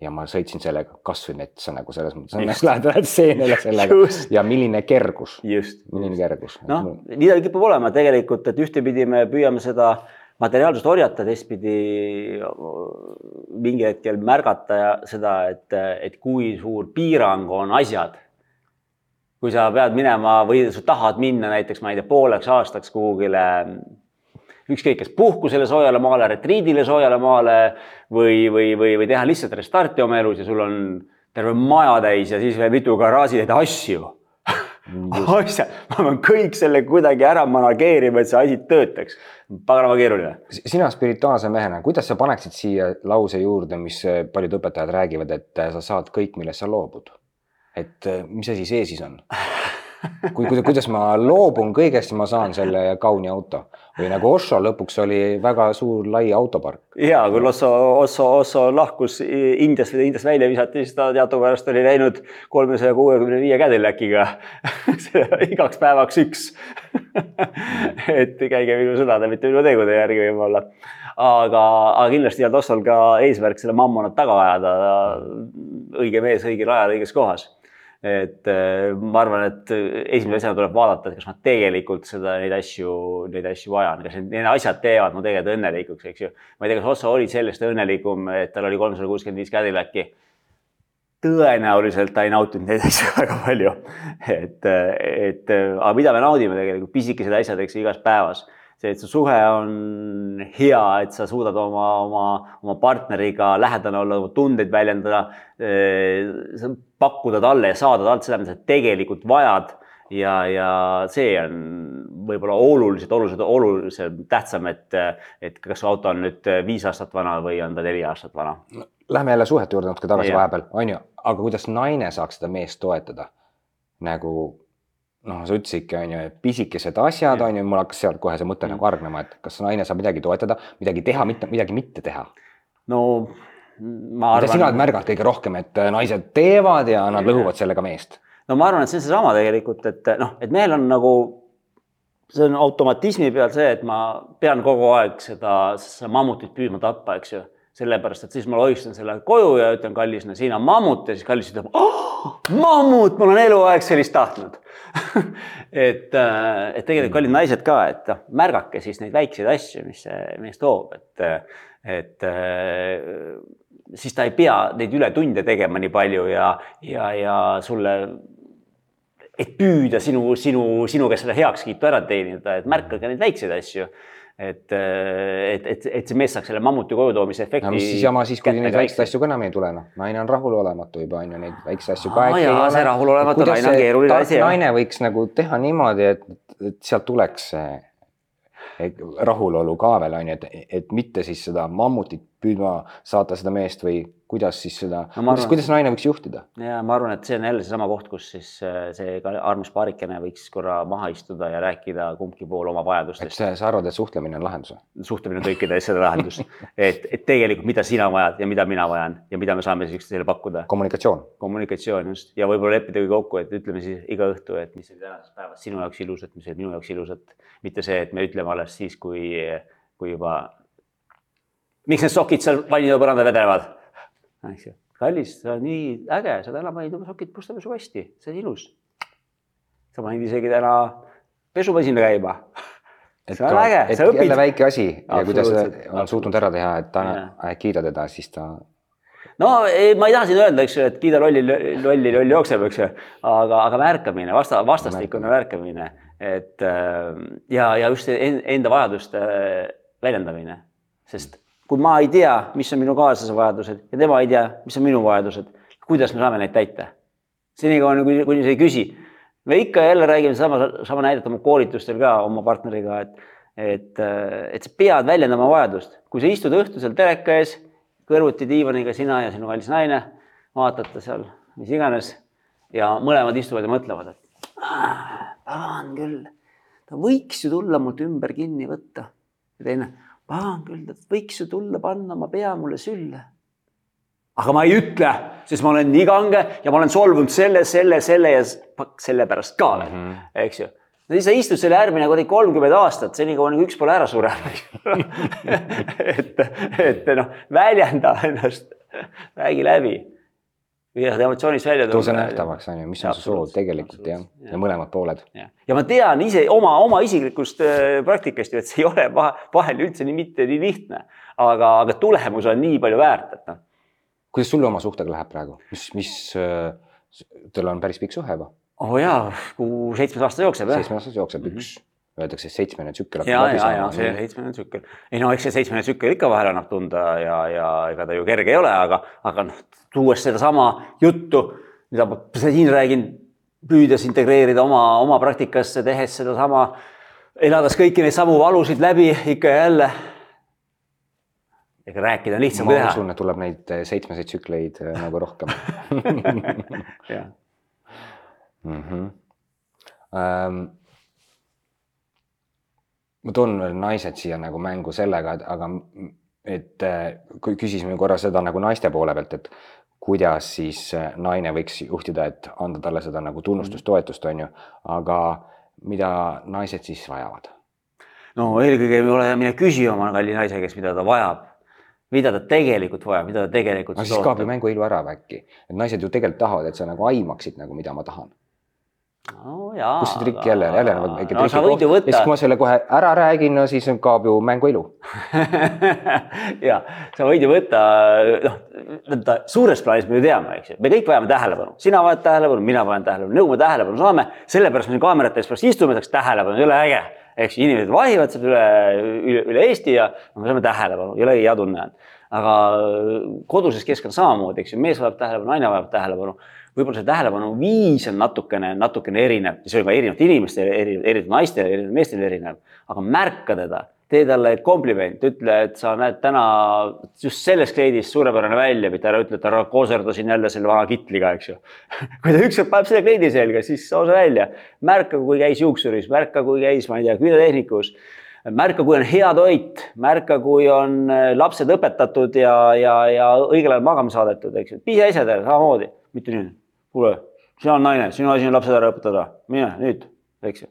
ja ma sõitsin sellega kasvõi metsa nagu selles mõttes, Just. lähed, lähed seenele sellega Just. ja milline kergus, just. milline kergus. noh, nii ta kipub olema tegelikult, et ühtepidi me püüame seda materiaalsust orjata, teistpidi mingi hetkel märgata ja seda, et, et kui suur piirang on asjad. Kui sa pead minema või sa tahad minna näiteks, ma ei tea, pooleks aastaks kuhugile ükskõik, kas puhkusele soojale maale, retriidile soojale maale või, või, või, või teha lihtsalt restarti oma elus ja sul on terve maja täis ja siis veel mitu garaažitäit asju asja, ma pean kõik selle kuidagi ära manageerima, et see asi töötaks. paganama keeruline. sina spirituaalse mehena, kuidas sa paneksid siia lause juurde, mis paljud õpetajad räägivad, et sa saad kõik, millest sa loobud? Et mis asi see siis on? kui, kuidas ma loobun kõigest ma saan selle kauni auto või nagu Osho lõpuks oli väga suur lai autopark. ja kui Osso, Osso, Osso lahkus Indiast Indiast välja visati, siis ta teadupärast oli läinud kolmesaja kuuekümne viie Cadillaciga igaks päevaks üks et käige minu sõnade, mitte minu tegude järgi võib-olla. aga, aga kindlasti ei olnud Ossol ka eesmärk selle mammonat taga ajada. õige mees õigel ajal õiges kohas et ma arvan, et esimese asjana tuleb vaadata, et kas ma tegelikult seda, neid asju, neid asju vajan, kas need, need asjad teevad mu tegelikult õnnelikuks, eks ju. ma ei tea, kas Osso oli sellest õnnelikum, et tal oli kolmsada kuuskümmend viis Cadillaci. tõenäoliselt ta ei nautinud neid asju väga palju. et, et aga mida me naudime tegelikult, pisikesed asjad, eks igas päevas see, et su suhe on hea, et sa suudad oma, oma, oma partneriga lähedane olla, oma tundeid väljendada, pakkuda talle ja saada talt seda, mida sa tegelikult vajad. ja, ja see on võib-olla oluliselt, oluliselt, oluliselt tähtsam, et, et kas su auto on nüüd viis aastat vana või on ta neli aastat vana. Lähme jälle suhete juurde natuke tagasi yeah. vahepeal, on ju, aga kuidas naine saaks seda meest toetada? nagu noh, sa ütlesidki, on ju, et pisikesed asjad, on ju, mul hakkas sealt kohe see mõte mm. nagu hargnema, et kas naine saab midagi toetada, midagi teha, mitte midagi mitte teha. no ma arvan. sina märgad kõige rohkem, et naised teevad ja nad lõhuvad sellega meest? no ma arvan, et see on seesama tegelikult, et noh, et mehel on nagu, see on automatismi peal see, et ma pean kogu aeg seda, seda mammutit püüdma tappa, eks ju sellepärast, et siis ma lohistan selle koju ja ütlen kallisele, siin on mammut. Ja siis kallis ütleb oh,, mammut, ma olen eluaeg sellist tahtnud. Et, et tegelikult kallid naised ka, et noh, märgake siis neid väikseid asju, mis mees toob, et, et siis ta ei pea neid ületunde tegema nii palju ja, ja, ja sulle et püüda sinu, sinu, sinu käest seda heakskiitu ära teenida, et märkage neid väikseid asju et, et, et, et see mees saaks selle mammuti koju toomise efekti no,. mis siis jama siis, kui neid väikseid asju ka enam ei tule, noh, naine on rahulolematu juba on ju, neid väikseid asju ka. jaa, see rahulolematu naine on keeruline asi. naine võiks nagu teha niimoodi, et, et sealt tuleks see rahulolu ka veel on ju, et, et mitte siis seda mammutit püüdma saata seda meest või kuidas siis seda no,, kuidas, kuidas naine võiks juhtida? ja ma arvan, et see on jälle seesama koht, kus siis äh, see armas paarikene võiks korra maha istuda ja rääkida kumbki pool oma vajadustest. sa, arvad, et suhtlemine on lahendus suhtlemine on kõikide asjade lahendus et, et tegelikult, mida sina vajad ja mida mina vajan ja mida me saame siis üksteisele pakkuda. kommunikatsioon. kommunikatsioon just ja võib-olla leppidagi kokku, et ütleme siis iga õhtu, et mis oli tänases päevas sinu jaoks ilusat, mis oli minu jaoks ilusat. mitte see, et me ütleme alles siis, kui, kui juba. Miks need sokid seal vannitoa põrandal vedelevad? eks ju, kallis, sa oled nii äge, sa täna panid oma sokid puslepesukasti, see on ilus. sa panid isegi täna pesumasina käima. on äge, sa õpid. jälle väike asi ja kui ta seda on suutnud ära teha, et ta kiida teda, siis ta. no ei, ma ei taha siin öelda, eks ju, et kiida lolli, lolli, lolli jookseb, eks ju, aga, aga märkamine, vasta, vastastikune märkamine, et ja, ja just enda vajaduste väljendamine, sest kui ma ei tea, mis on minu kaaslase vajadused ja tema ei tea, mis on minu vajadused, kuidas me saame neid täita? senikaua, kuni, kuni sa ei küsi. me ikka ja jälle räägime sama, sama näidet oma koolitustel ka oma partneriga, et, et, et sa pead väljendama vajadust. kui sa istud õhtul seal teleka ees, kõrvuti diivaniga, sina ja sinu kallis naine, vaatate seal mis iganes ja mõlemad istuvad ja mõtlevad, et pagan küll, ta võiks ju tulla mult ümber kinni võtta. ja teine pagan küll, ta võiks ju tulla, panna oma pea mulle sülle. aga ma ei ütle, sest ma olen nii kange ja ma olen solvunud selle, selle, selle ja sellepärast ka veel mm, -hmm. eks ju no siis sa istud selle äärmine kuradi kolmkümmend aastat, senikaua nagu üks pole ära surenud et, et noh, väljenda ennast, räägi läbi. Viia seda emotsioonist välja. too see nähtavaks on ju, mis on su soov tegelikult jah, ja mõlemad pooled. ja ma tean ise oma, oma isiklikust äh, praktikast ju, et see ei ole vahel üldse nii mitte nii lihtne, aga, aga tulemus on nii palju väärt, et noh. kuidas sul oma suhtega läheb praegu, mis, mis, äh, teil on päris pikk suhe juba oo oh jaa, kuu seitsmes aasta jookseb jah. seitsmes aastas jookseb mm -hmm. üks, öeldakse seitsmene tsükkel. ja, ja, ja see seitsmene tsükkel. ei no eks see seitsmene tsükkel ikka vahel annab tunda ja, ja ega ta ju kerge ei ole, aga, aga noh, tuues sedasama juttu, mida ma siin räägin, püüdes integreerida oma, oma praktikasse, tehes sedasama, elades kõiki neid samu valusid läbi ikka ja jälle ega rääkida on lihtsam kui teha. ma usun, et tuleb neid seitsmeseid tsükleid äh, nagu rohkem jah mm. -hmm. Ähm, ma toon veel naised siia nagu mängu sellega, et aga et äh, kui küsisime korra seda nagu naiste poole pealt, et kuidas siis äh, naine võiks juhtida, et anda talle seda nagu tunnustust, mhm. toetust, on ju, aga mida naised siis vajavad? no eelkõige me oleme, mine küsi oma kalli naise käest, mida ta vajab mida ta tegelikult vajab, mida ta tegelikult. aga siis kaob ju mängu ilu ära äkki, et naised ju tegelikult tahavad, et sa nagu aimaksid nagu, mida ma tahan no jaa. kus see trikk jälle, jälle nagu väike no, trikk. ja siis, kui ma selle kohe ära räägin, no siis kaob ju mängu ilu. Ja sa võid ju võtta, noh, suures plaanis me ju teame, eks ju, me kõik vajame tähelepanu, sina vajad tähelepanu, mina vajan tähelepanu, nõu me tähelepanu saame, sellepärast me siin kaamerate ees pärast istume, saaks tähelepanu, jõle äge. eks inimesed vahivad sealt üle, üle, üle Eesti ja me saame tähelepanu, jõle hea tunne. On. aga koduses keskkonnas samamoodi, eks ju, mees vajab tähelepanu, naine vajab tähelepanu võib-olla see tähelepanu viis on natukene, natukene erinev, see on ka erinevate inimeste, erinevate naiste, erinevate meestel erinev, aga märka teda, tee talle kompliment, ütle, et sa näed täna just selles kleidis suurepärane välja, mitte ära ütle, et ära kooserdasin jälle selle vana kitliga, eks ju. kui ta ükskord paneb selle kleidi selga, siis too see välja, märka, kui käis juuksuris, märka, kui käis, ma ei tea, küünetehnikus. Märka, kui on hea toit, märka, kui on äh, lapsed õpetatud ja, ja, ja õigel ajal magama saadetud, eks ju, pisiasjadele samamoodi, mitte nii kuule, sina oled naine, sinu asi on lapsed ära õpetada, mine nüüd, eks ju.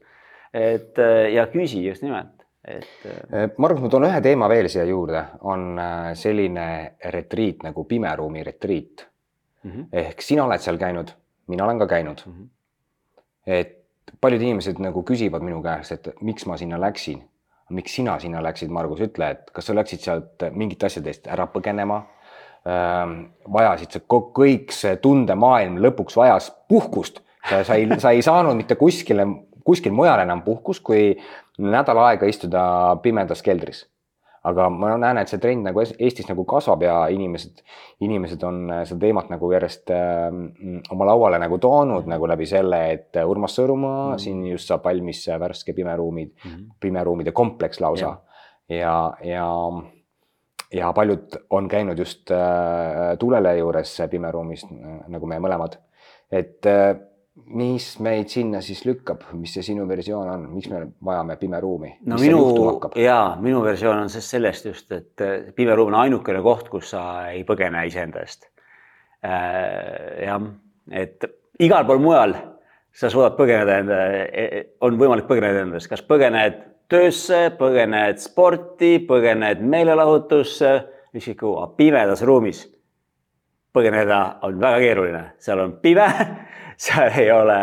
et äh, ja küsi just nimelt, et. Äh, äh, ma arvan, et ma toon ühe teema veel siia juurde, on selline retriit nagu pimeruumi retriit mm. -hmm. ehk sina oled seal käinud, mina olen ka käinud mm. -hmm. et paljud inimesed nagu küsivad minu käest, et miks ma sinna läksin miks sina sinna läksid, Margus, ütle, et kas sa läksid sealt mingite asjade eest ära põgenema vajasid sa kõik see tundemaailm lõpuks vajas puhkust. sa ei, sa ei saanud mitte kuskile, kuskil mujal enam puhkust, kui nädal aega istuda pimedas keldris. aga ma näen, et see trend nagu Eestis nagu kasvab ja inimesed, inimesed on seda teemat nagu järjest äh, oma lauale nagu toonud nagu läbi selle, et Urmas Sõõrumaa mm -hmm. siin just saab valmis värske pimeruumid mm, -hmm. pimeruumide kompleks lausa ja, ja, ja ja paljud on käinud just äh, tulele juures pimeruumis nagu me mõlemad. et äh, mis meid sinna siis lükkab, mis see sinu versioon on, miks me vajame pimeruumi? no minu ja minu versioon on sellest just, et äh, pimeruum on ainukene koht, kus sa ei põgene iseenda eest. jah, et igal pool mujal sa suudad põgeneda enda, e, e, on võimalik põgeneda endast, kas põgened töösse, põgened sporti, põgened meelelahutusse, ükskõik kuhu, pimedas ruumis põgeneda on väga keeruline, seal on pime, seal ei ole,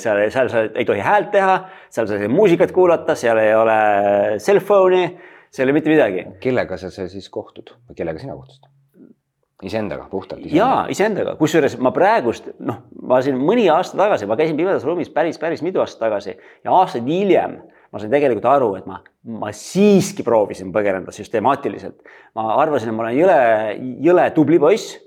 seal, seal sa ei tohi häält teha, seal sa ei saa muusikat kuulata, seal ei ole cell phone'i, seal ei ole mitte midagi. kellega sa siis kohtud või kellega sina kohtusid? iseendaga, puhtalt iseendaga? jaa, iseendaga, kusjuures ma praegust, noh, ma siin mõni aasta tagasi, ma käisin pimedas ruumis päris, päris mitu aastat tagasi ja aastaid hiljem ma sain tegelikult aru, et ma, ma siiski proovisin põgeneda süstemaatiliselt. ma arvasin, et ma olen jõle, jõle tubli poiss.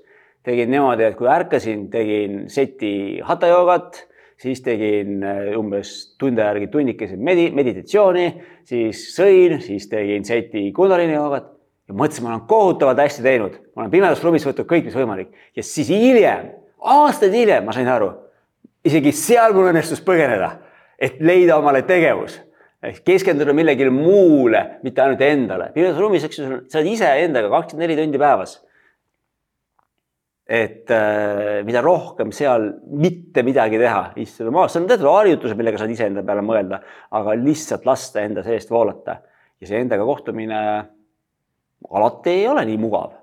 tegin niimoodi, et kui ärkasin, tegin seti hatha joogat, siis tegin äh, umbes tunde järgi tunnikese medi-, meditatsiooni, siis sõin, siis tegin seti kundalini joogat ja mõtlesin, ma olen kohutavalt hästi teinud, ma olen pimedas ruumis võtnud kõik, mis võimalik ja siis hiljem, aastaid hiljem ma sain aru, isegi seal mul õnnestus põgeneda, et leida omale tegevus ehk keskenduda millelegi muule, mitte ainult endale. pimedas ruumis, eks ju, sa oled ise endaga kakskümmend neli tundi päevas. et äh, mida rohkem seal mitte midagi teha, istuda maas, see on teatud harjutused, millega saad iseenda peale mõelda, aga lihtsalt lasta enda seest voolata ja see endaga kohtumine alati ei ole nii mugav.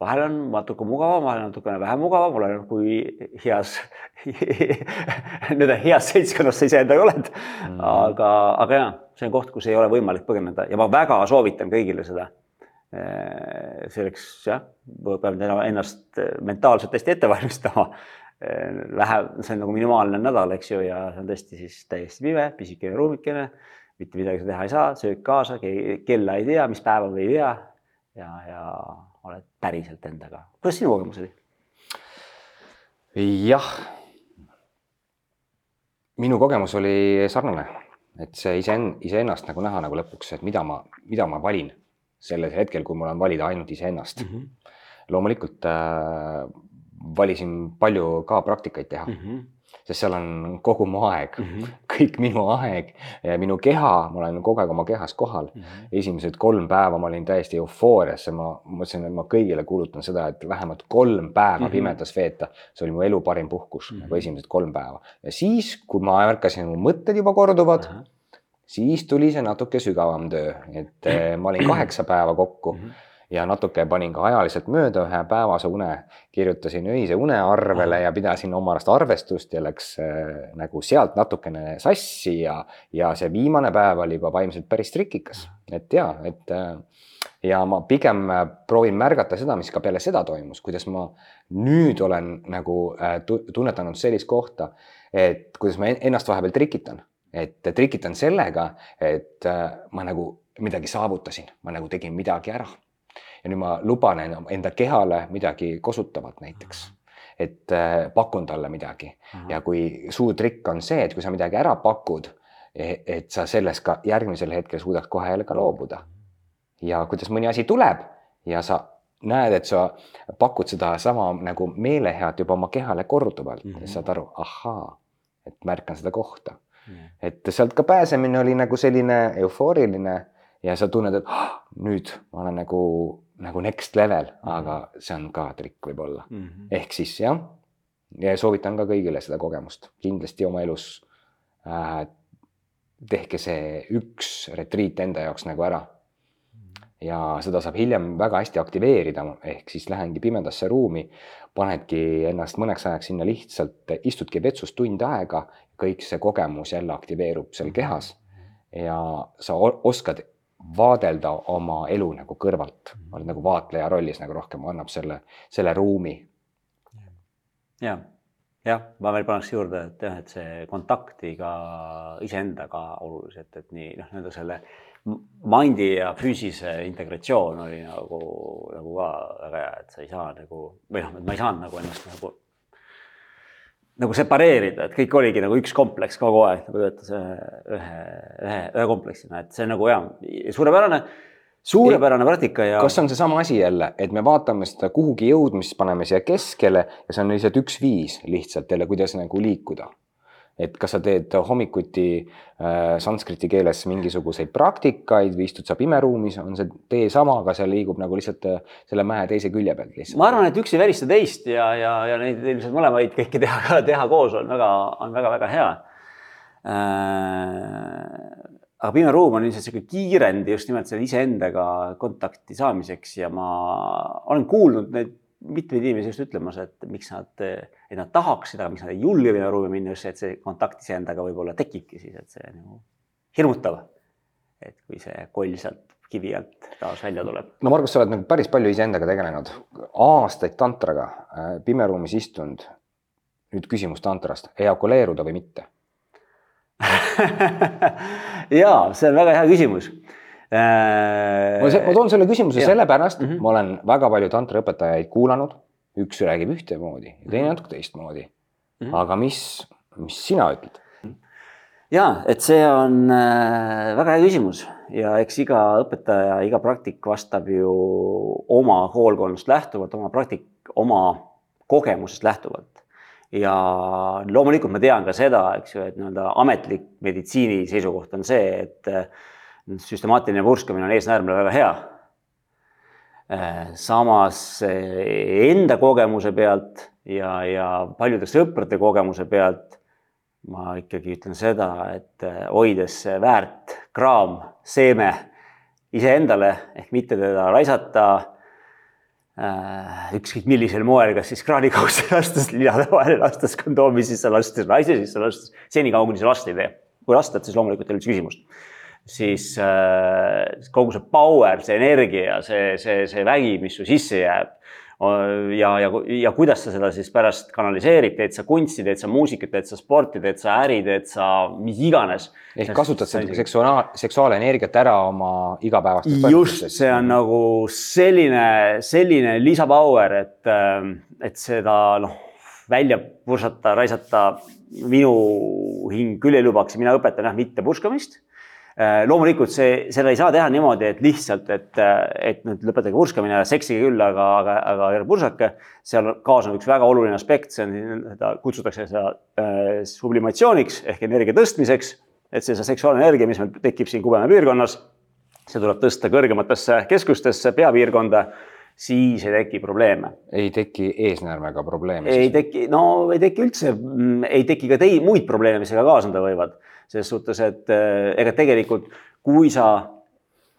Vahel on natuke mugavam, vahel natukene vähem mugavam, oleneb kui heas nii-öelda heas seltskonnas sa iseendaga oled mm.. aga, aga ja see on koht, kus ei ole võimalik põgeneda ja ma väga soovitan kõigile seda selleks jah, peab ennast mentaalselt hästi ette valmistama. Vähe, äh, see on nagu minimaalne nädal, eks ju, ja see on tõesti siis täiesti pime, pisikene ruumikene, mitte midagi sa teha ei saa, söök kaasa, kella ei tea, mis päeva või ei tea. ja, ja oled päriselt endaga. kuidas sinu kogemus oli? jah. minu kogemus oli sarnane, et see iseen-, iseennast nagu näha nagu lõpuks, et mida ma, mida ma valin sellel hetkel, kui mul on valida ainult iseennast mm. -hmm. loomulikult äh, valisin palju ka praktikaid teha mm, -hmm. Sest seal on kogu mu aeg mm, -hmm. kõik minu aeg, minu keha, ma olen kogu aeg oma kehas kohal mm. -hmm. esimesed kolm päeva ma olin täiesti eufoorias ja ma mõtlesin, et ma kõigile kuulutan seda, et vähemalt kolm päeva mm -hmm. pimedas veeta, see oli mu elu parim puhkus mm, -hmm. nagu esimesed kolm päeva ja siis, kui ma ärkasin, mu mõtted juba korduvad mm. -hmm siis tuli see natuke sügavam töö, et eh, ma olin kaheksa päeva kokku mm -hmm. Ja natuke panin ka ajaliselt mööda ühe päevase une, kirjutasin öise une arvele ja pidasin oma arust arvestust ja läks äh, nagu sealt natukene sassi ja, ja see viimane päev oli juba vaimselt päris trikikas, et ja, et äh, ja ma pigem proovin märgata seda, mis ka peale seda toimus, kuidas ma nüüd olen nagu äh, tunnetanud sellist kohta, et kuidas ma ennast vahepeal trikitan. et trikitan sellega, et äh, ma nagu midagi saavutasin, ma nagu tegin midagi ära. Ja nüüd ma luban enda kehale midagi kosutavat näiteks, et äh, pakun talle midagi. Ja kui suur trikk on see, et kui sa midagi ära pakud, e-, et sa sellest ka järgmisel hetkel suudad kohe jälle ka loobuda. ja kuidas mõni asi tuleb ja sa näed, et sa pakud sedasama nagu meelehead juba oma kehale korduvalt mm, -hmm. saad aru, ahaa, et märkan seda kohta. Et sealt ka pääsemine oli nagu selline eufooriline ja sa tunned, et oh, nüüd ma olen nagu, nagu next level mm, -hmm. aga see on ka trikk võib-olla mm. -hmm. ehk siis jah, ja soovitan ka kõigile seda kogemust kindlasti oma elus äh,. tehke see üks retriit enda jaoks nagu ära ja seda saab hiljem väga hästi aktiveerida, ehk siis lähengi pimedasse ruumi, panedki ennast mõneks ajaks sinna lihtsalt, istudki vetsus tund aega kõik see kogemus jälle aktiveerub seal kehas ja sa oskad vaadelda oma elu nagu kõrvalt, oled nagu vaatleja rollis nagu rohkem, annab selle, selle ruumi. ja, jah, ma veel paneks juurde, et jah, et see kontakti ka iseendaga oluliselt, et nii noh, nii-öelda selle mindi ja füüsise integratsioon oli nagu, nagu ka väga hea, et sa ei saa nagu või noh, et ma ei saanud nagu ennast nagu nagu separeerida, et kõik oligi nagu üks kompleks kogu aeg nagu töötas ühe, ühe, ühe, ühe kompleksina, et see nagu ja suurepärane, suurepärane praktika ja. kas on seesama asi jälle, et me vaatame seda kuhugi jõudmist, paneme siia keskele ja see on lihtsalt üks viis lihtsalt jälle, kuidas nagu liikuda et kas sa teed hommikuti äh, sanskriti keeles mingisuguseid praktikaid või istud sa pimeruumis, on see tee sama, aga see liigub nagu lihtsalt äh, selle mäe teise külje pealt lihtsalt. ma arvan, et üks ei välista teist ja, ja, ja neid ilmselt mõlemaid kõike teha, teha koos on väga, on väga-väga hea äh,. aga pime ruum on ilmselt sihuke kiirend just nimelt selle iseendaga kontakti saamiseks ja ma olen kuulnud neid mitmeid inimesi just ütlemas, et miks nad, et nad tahaksid, aga miks nad ei julge sinna ruumi minna, just see, et see kontakt iseendaga võib-olla tekibki siis, et see nagu hirmutav. et kui see koll sealt kivi alt taas välja tuleb. no Margus, sa oled nagu päris palju iseendaga tegelenud, aastaid tantraga, äh, pimeruumis istunud. nüüd küsimus tantrast, eakuleeruda või mitte ja see on väga hea küsimus Äh, ma, ma toon selle küsimuse ja. sellepärast mm, -hmm. ma olen väga palju tantraõpetajaid kuulanud, üks räägib ühtemoodi ja teine natuke teistmoodi mm. -hmm. aga mis, mis sina ütled? ja et see on äh, väga hea küsimus ja eks iga õpetaja, iga praktik vastab ju oma koolkonnast lähtuvalt, oma praktik, oma kogemusest lähtuvalt. ja loomulikult ma tean ka seda, eks ju, et nii-öelda ametlik meditsiini seisukoht on see, et süstemaatiline purskamine on eesnäärmele väga hea. Samas enda kogemuse pealt ja, ja paljude sõprade kogemuse pealt ma ikkagi ütlen seda, et hoides väärt kraam, seeme iseendale ehk mitte teda raisata äh, ükskõik millisel moel, kas siis kraanikausse lastes, linade vahele lastes, kondoomi sisse lastes, naise sisse lastes, senikaua kuni sa last ei tee. kui lastad, siis loomulikult ei ole üldse küsimust. Siis äh, kogu see power, see energia, see, see, see vägi, mis su sisse jääb ja, ja, ja kuidas sa seda siis pärast kanaliseerid, teed sa kunsti, teed sa muusikat, teed sa sporti, teed sa äri, teed sa mis iganes. ehk kasutad sa seksuaal, seksuaalenergiat ära oma igapäevastes just, see on nagu selline, selline lisapower, et, et seda noh, välja pursata, raisata minu hing küll ei lubaks ja mina õpetan jah, mitte purskamist Äh, loomulikult see, seda ei saa teha niimoodi, et lihtsalt, et, et nüüd lõpetage purskamine, seksige küll, aga, aga, aga ärge pursake. seal kaasneb üks väga oluline aspekt, see on, seda kutsutakse seda äh, sublimatsiooniks ehk energia tõstmiseks. et see, see seksuaalne energia, mis meil tekib siin kubeme piirkonnas, see tuleb tõsta kõrgematesse keskustesse, peapiirkonda siis ei teki probleeme. ei teki eesnäärmega probleeme? ei teki, no ei teki üldse, mm, ei teki ka tei-, muid probleeme, mis sellega kaasneda võivad selles suhtes, et äh, ega tegelikult, kui sa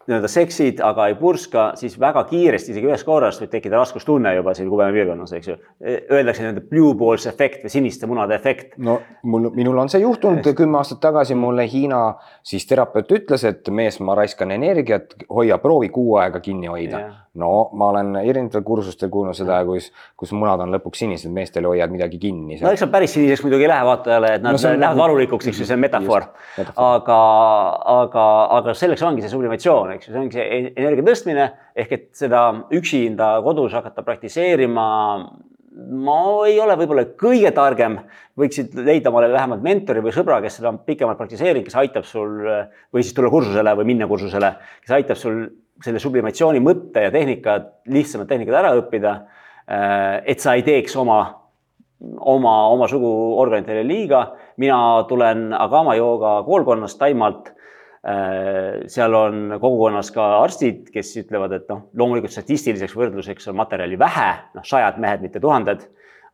nii-öelda seksid, aga ei purska, siis väga kiiresti, isegi ühest korrast võib tekkida raskustunne juba siin kubeme piirkonnas, eks ju. Öeldakse nii-öelda blue balls efekt või siniste munade efekt. no mul, minul on see juhtunud kümme aastat tagasi mulle Hiina siis terapeut ütles, et mees, ma raiskan energiat, hoia, proovi kuu aega kinni hoida yeah no ma olen erinevatel kursustel kuulnud seda, kus, kus munad on lõpuks sinised, meestel hoiad midagi kinni. no eks nad päris siniseks muidugi ei lähe vaatajale, et nad no, lähevad nagu... valulikuks, eks ju, see on metafoor. aga, aga, aga selleks ongi see sublimatsioon, eks ju, see ongi see e-, energia tõstmine ehk et seda üksinda kodus hakata praktiseerima ma ei ole võib-olla kõige targem, võiksid leida omale vähemalt mentori või sõbra, kes seda pikemalt praktiseerib, kes aitab sul või siis tulla kursusele või minna kursusele, kes aitab sul selle sublimatsiooni mõtte ja tehnika, lihtsamad tehnikad ära õppida. Äh, et sa ei teeks oma, oma, oma suguorganitele liiga. mina tulen Agama jooga koolkonnast Taimalt. Äh, seal on kogukonnas ka arstid, kes ütlevad, et noh, loomulikult statistiliseks võrdluseks on materjali vähe, noh, sajad mehed, mitte tuhanded,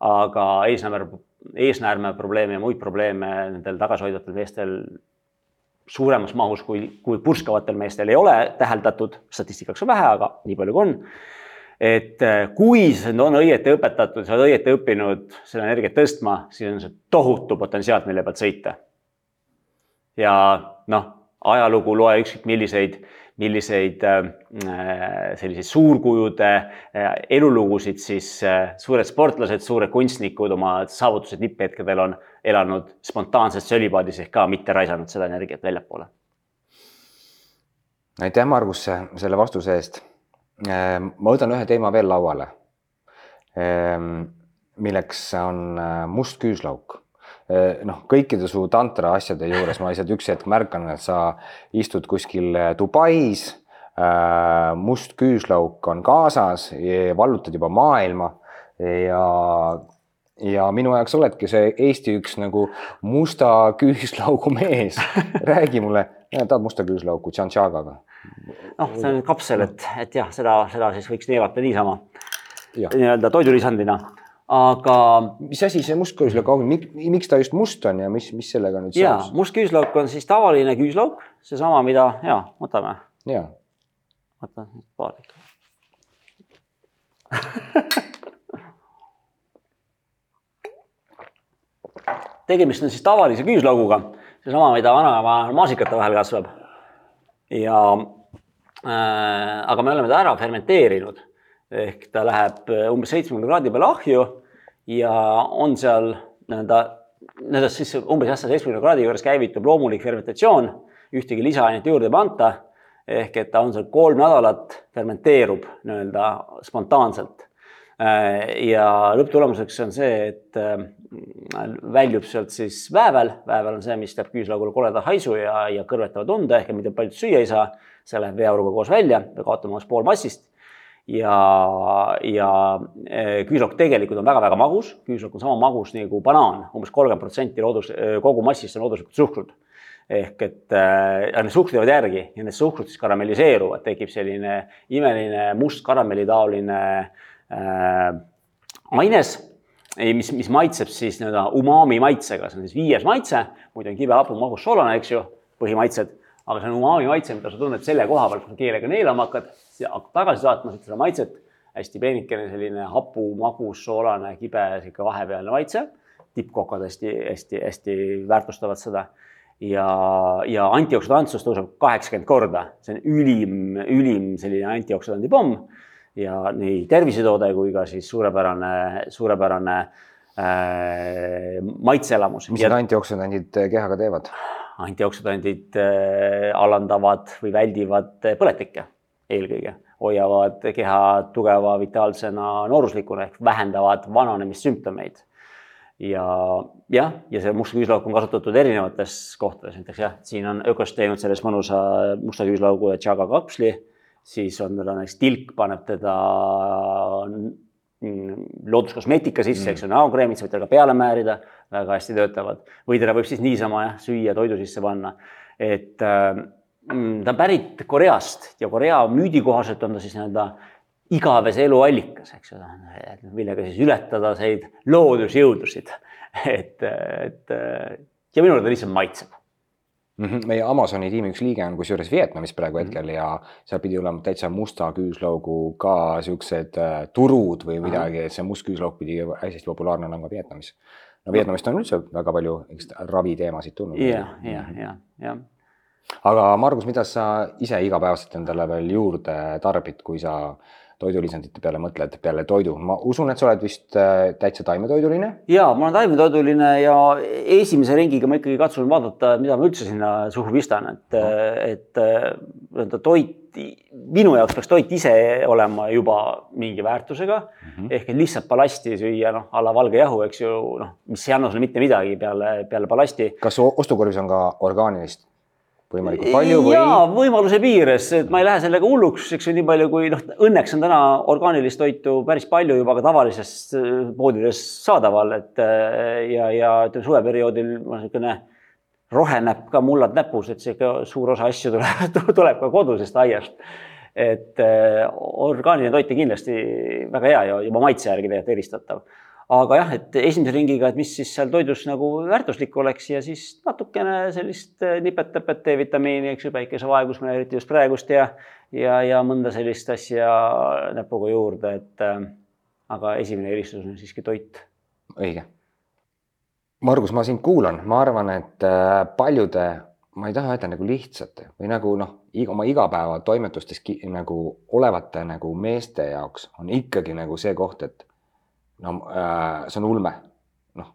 aga eesnäärme, eesnäärme probleeme ja muid probleeme nendel tagasihoidvatel meestel suuremas mahus kui, kui purskavatel meestel ei ole täheldatud, statistikaks on vähe, aga nii palju kui on. et äh, kui sind on õieti õpetatud, sa oled õieti õppinud seda energiat tõstma, siis on see tohutu potentsiaal, mille pealt sõita. ja noh, ajalugu loe ükskõik milliseid milliseid äh, selliseid suurkujude äh, elulugusid siis äh, suured sportlased, suured kunstnikud oma saavutused tipphetkedel on elanud spontaanses sölipaadis ehk ka mitte raisanud seda energiat väljapoole. aitäh, Margus, selle vastuse eest. ma võtan ühe teema veel lauale, milleks on must küüslauk noh, kõikide su tantra asjade juures ma lihtsalt üks hetk märkan, et sa istud kuskil eh, Dubais, eh, must küüslauk on kaasas, vallutad juba maailma. Ja ja minu jaoks oledki see Eesti üks nagu musta küüslaugu mees. räägi mulle, tahad musta küüslauku tšantšagaga? noh, see on kapsel, et, et jah, seda, seda siis võiks neelata niisama. Nii-öelda toidulisandina aga. mis asi see must küüslauk on, miks ta just must on ja mis, mis sellega nüüd ja, saab? must küüslauk on siis tavaline küüslauk, seesama, mida ja võtame. ja. võta paar ikka tegemist on siis tavalise küüslauguga, seesama, mida vanaema maasikate vahel kasvab. ja äh, aga me oleme ta ära fermenteerinud ehk ta läheb äh, umbes seitsmekümne kraadi peale ahju ja on seal nii-öelda, nii-öelda siis umbes jah, seitsmekümne kraadi juures käivitub loomulik fermentatsioon, ühtegi lisaainet juurde ei panta. ehk et ta on seal kolm nädalat, fermenteerub nii-öelda spontaanselt. Äh, ja lõpptulemuseks on see, et äh, väljub sealt siis väävel, väävel on see, mis teeb küüslaugule koleda haisu ja, ja kõrvetava tunde ehk mida paljud süüa ei saa. see läheb veeauruga koos välja, me kaotame umbes pool massist ja, ja eh, küüslokk tegelikult on väga-väga magus, küüslokk on sama magus nagu banaan. Umbes, umbes kolmkümmend protsenti loodus, eh, kogu massist on looduslikud suhkrud. ehk et äh, need suhkrud jäävad järgi ja need suhkrud siis karamelliseeruvad, tekib selline imeline must karamellitaoline äh, aines, mis, mis maitseb siis nii-öelda umami maitsega, see on siis viies maitse, muidu on kibe, hapu, magus, soolane, eks ju, põhimaitsed, aga see on umami maitse, mida sa tunned selle koha pealt, kui sa keelega neelama hakkad, hakkad tagasi saatma seda maitset, hästi peenikene selline hapu, magus, soolane, kibe, sihuke vahepealne maitse. Tippkokad hästi-hästi-hästi väärtustavad seda. Ja, ja antioksüdantsus tõuseb kaheksakümmend korda, see on ülim, ülim selline antioksüdandi pomm. Ja nii tervisetoode kui ka siis suurepärane, suurepärane äh, maitseelamus. mis need antioksüdandid kehaga teevad? antioksüdandid äh, alandavad või väldivad põletikke eelkõige, hoiavad keha tugeva vitaalsena nooruslikuna ehk vähendavad vananemissümptomeid ja jah, ja see must küüslauk on kasutatud erinevates kohtades, näiteks jah, siin on Ökost teinud sellest mõnusa musta küüslaugu ja tšaga kapsli, siis on teda näiteks tilk paneb teda looduskosmeetika sisse mm., eks ju, näokreemid, sa võid teda ka peale määrida, väga hästi töötavad. või teda võib siis niisama jah, süüa toidu sisse panna. et äh, ta on pärit Koreast ja Korea müüdi kohaselt on ta siis nii-öelda igavese elu allikas, eks ole, millega siis ületada neid loodusjõudusid. et, et ja minule ta lihtsalt maitseb mm. -hmm. meie Amazoni tiimi üks liige on kusjuures Vietnamis praegu mhm. hetkel mm -hmm. ja seal pidi olema täitsa musta küüslaugu ka siuksed äh, turud või midagi, et see must küüslauk pidi hästi populaarne olema Vietnamis. no Vietnamist on üldse väga palju raviteemasid tulnud. ja, ja, ja, ja aga Margus, mida sa ise igapäevaselt endale veel juurde tarbid, kui sa äh, toidulisandite peale mõtled peale toidu, ma usun, et sa oled vist äh, täitsa taimetoiduline? ja ma olen taimetoiduline ja esimese ringiga ma ikkagi katsun vaadata, mida ma üldse sinna suhu pistan, et no., et nii-öelda toit, minu jaoks peaks toit ise olema juba mingi väärtusega mm -hmm. ehk et lihtsalt ballasti süüa, noh, a la valge jahu, eks ju, noh, mis ei anna sulle mitte midagi peale, peale ballasti. kas ostukorvis on ka orgaanilist võimalikult palju või? jaa, võimaluse piires, et ma ei lähe sellega hulluks, eks ju, nii palju kui noh, õnneks on täna orgaanilist toitu päris palju juba ka tavalises äh, poodides saadaval, et äh, ja, ja ütleme suveperioodil niisugune rohenäpp ka mullad näpus, et sihuke suur osa asju tuleb, tuleb ka kodusest aiast. et äh, orgaaniline toit on kindlasti väga hea ja juba maitse järgi tegelikult eristatav aga jah, et esimese ringiga, et mis siis seal toidus nagu väärtuslik oleks ja siis natukene sellist äh, nipet-täpet D-vitamiini, eks ju, päikesevaegusmine, eriti just praegust ja ja, ja mõnda sellist asja näpuga juurde, et äh, aga esimene eelistus on siiski toit. õige. Margus, ma sind kuulan, ma arvan, et äh, paljude, ma ei taha öelda nagu lihtsate või nagu noh, oma igapäevatoimetustes nagu olevate nagu meeste jaoks on ikkagi nagu see koht, et no äh, see on ulme. noh,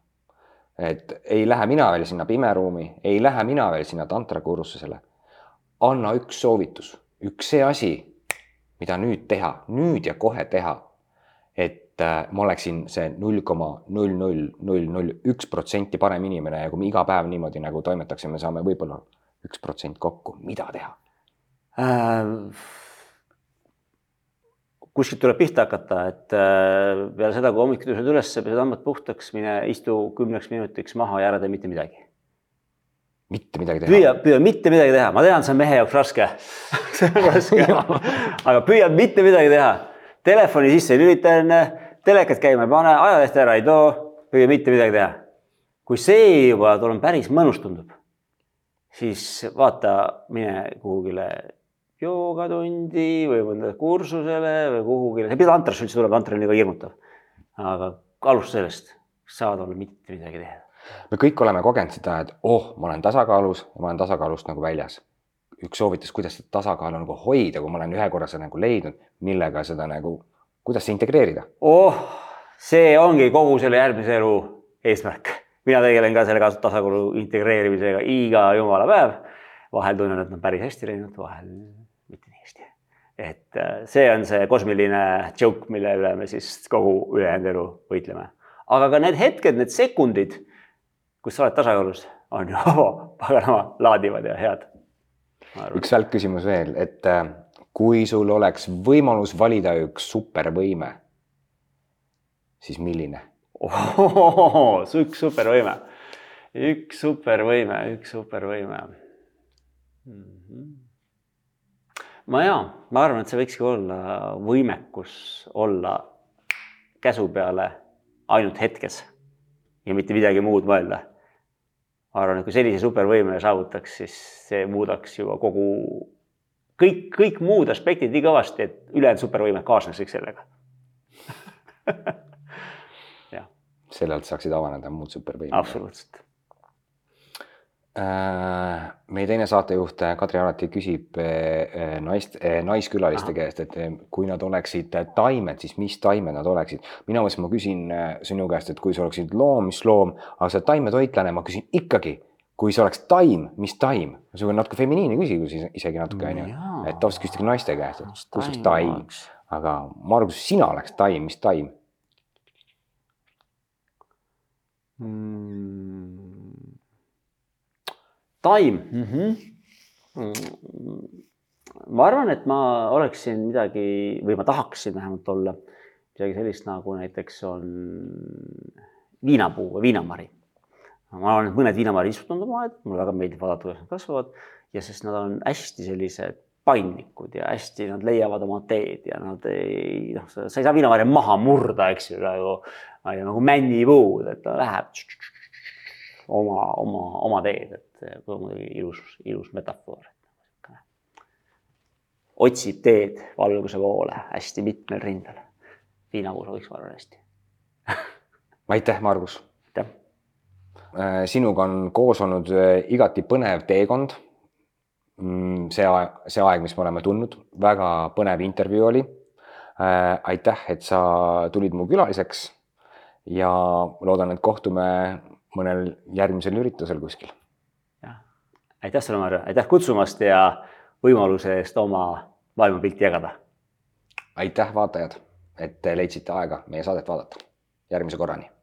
et ei lähe mina veel sinna pimeruumi, ei lähe mina veel sinna tantrakursusele. anna üks soovitus, üks see asi, mida nüüd teha, nüüd ja kohe teha. et äh, ma oleksin see null koma null null null null üks protsenti parem inimene ja kui me iga päev niimoodi nagu toimetaksime, saame võib-olla üks protsent kokku, mida teha äh,? Kuskilt tuleb pihta hakata, et äh, peale seda, kui hommikul tõused üles, pesed hambad puhtaks, mine istu kümneks minutiks maha ja ära tee mitte midagi. mitte midagi teha? püüa, püüa mitte midagi teha, ma tean, see on mehe jaoks raske see on raske aga püüa mitte midagi teha. Telefoni sisse ei lülita enne, telekat käima ei pane, ajalehte ära ei too, püüa mitte midagi teha. kui see juba tuleb päris mõnus tundub, siis vaata, mine kuhugile joogatundi või mõnda kursusele või kuhugi, sa ei pea tantrasse üldse tulema, tantra on liiga hirmutav. aga alusta sellest, saad olla mitte midagi teha. me kõik oleme kogenud seda, et oh, ma olen tasakaalus ja ma olen tasakaalust nagu väljas. üks soovitus, kuidas seda tasakaalu nagu hoida, kui ma olen ühe korra seda nagu leidnud, millega seda nagu, kuidas see integreerida? oh, see ongi kogu selle järgmise elu eesmärk. mina tegelen ka selle tasakaalu integreerimisega iga jumala päev. vahel tunnen, et on päris hästi läinud, vahel et äh, see on see kosmiline joke, mille üle me siis kogu ülejäänud elu võitleme. aga ka need hetked, need sekundid, kus sa oled tasakaalus, on ju paganama laadivad ja head. üks välkküsimus veel, et äh, kui sul oleks võimalus valida üks supervõime, siis milline üks supervõime üks supervõime, üks supervõime mm. -hmm. Ma ja, ma arvan, et see võikski olla võimekus olla käsu peale ainult hetkes ja mitte midagi muud mõelda. ma arvan, et kui sellise supervõime saavutaks, siis see muudaks juba kogu, kõik, kõik muud aspektid nii kõvasti, et ülejäänud supervõimed kaasneks kõik sellega selle alt saaksid avaneda muud supervõimed. absoluutselt meie teine saatejuht äh, Kadri alati küsib äh, naist, naiskülaliste Aha. käest, et kui nad oleksid taimed, siis mis taimed nad oleksid. mina mõtlesin, ma küsin sinu käest, et kui sa oleksid loom, mis loom, aga sa oled taimetoitlane, ma küsin ikkagi, kui sa oleks taim, mis taim? on natuke feminiinne küsimus isegi natuke onju, et tavaliselt küsitakse naiste käest, et kus oleks taim, aga Margus, sina oleks taim, mis taim mm.? Taim mm. -hmm. ma arvan, et ma oleksin midagi või ma tahaksin vähemalt olla midagi sellist nagu näiteks on viinapuu või viinamari. ma olen mõned viinamari istutanud oma aed, mulle väga meeldib vaadata, kuidas nad kasvavad ja sest nad on hästi sellised paindlikud ja hästi nad leiavad oma teed ja nad ei noh, sa ei saa viinamarja maha murda, eks ju, nagu, nagu männipuud, et ta läheb oma, oma, oma teed, et see on muidugi ilus, ilus metafoor. otsib teed valguse poole hästi mitmel rindel. viinapuus võiks, ma arvan, hästi aitäh, Margus. aitäh. Äh, sinuga on koos olnud äh, igati põnev teekond. Mm, see see aeg, mis me oleme tundnud, väga põnev intervjuu oli. Äh, aitäh, et sa tulid mu külaliseks ja loodan, et kohtume mõnel järgmisel üritusel kuskil. Aitäh sulle, Marju, aitäh kutsumast ja võimaluse eest oma maailmapilti jagada. aitäh, vaatajad, et leidsite aega meie saadet vaadata. järgmise korrani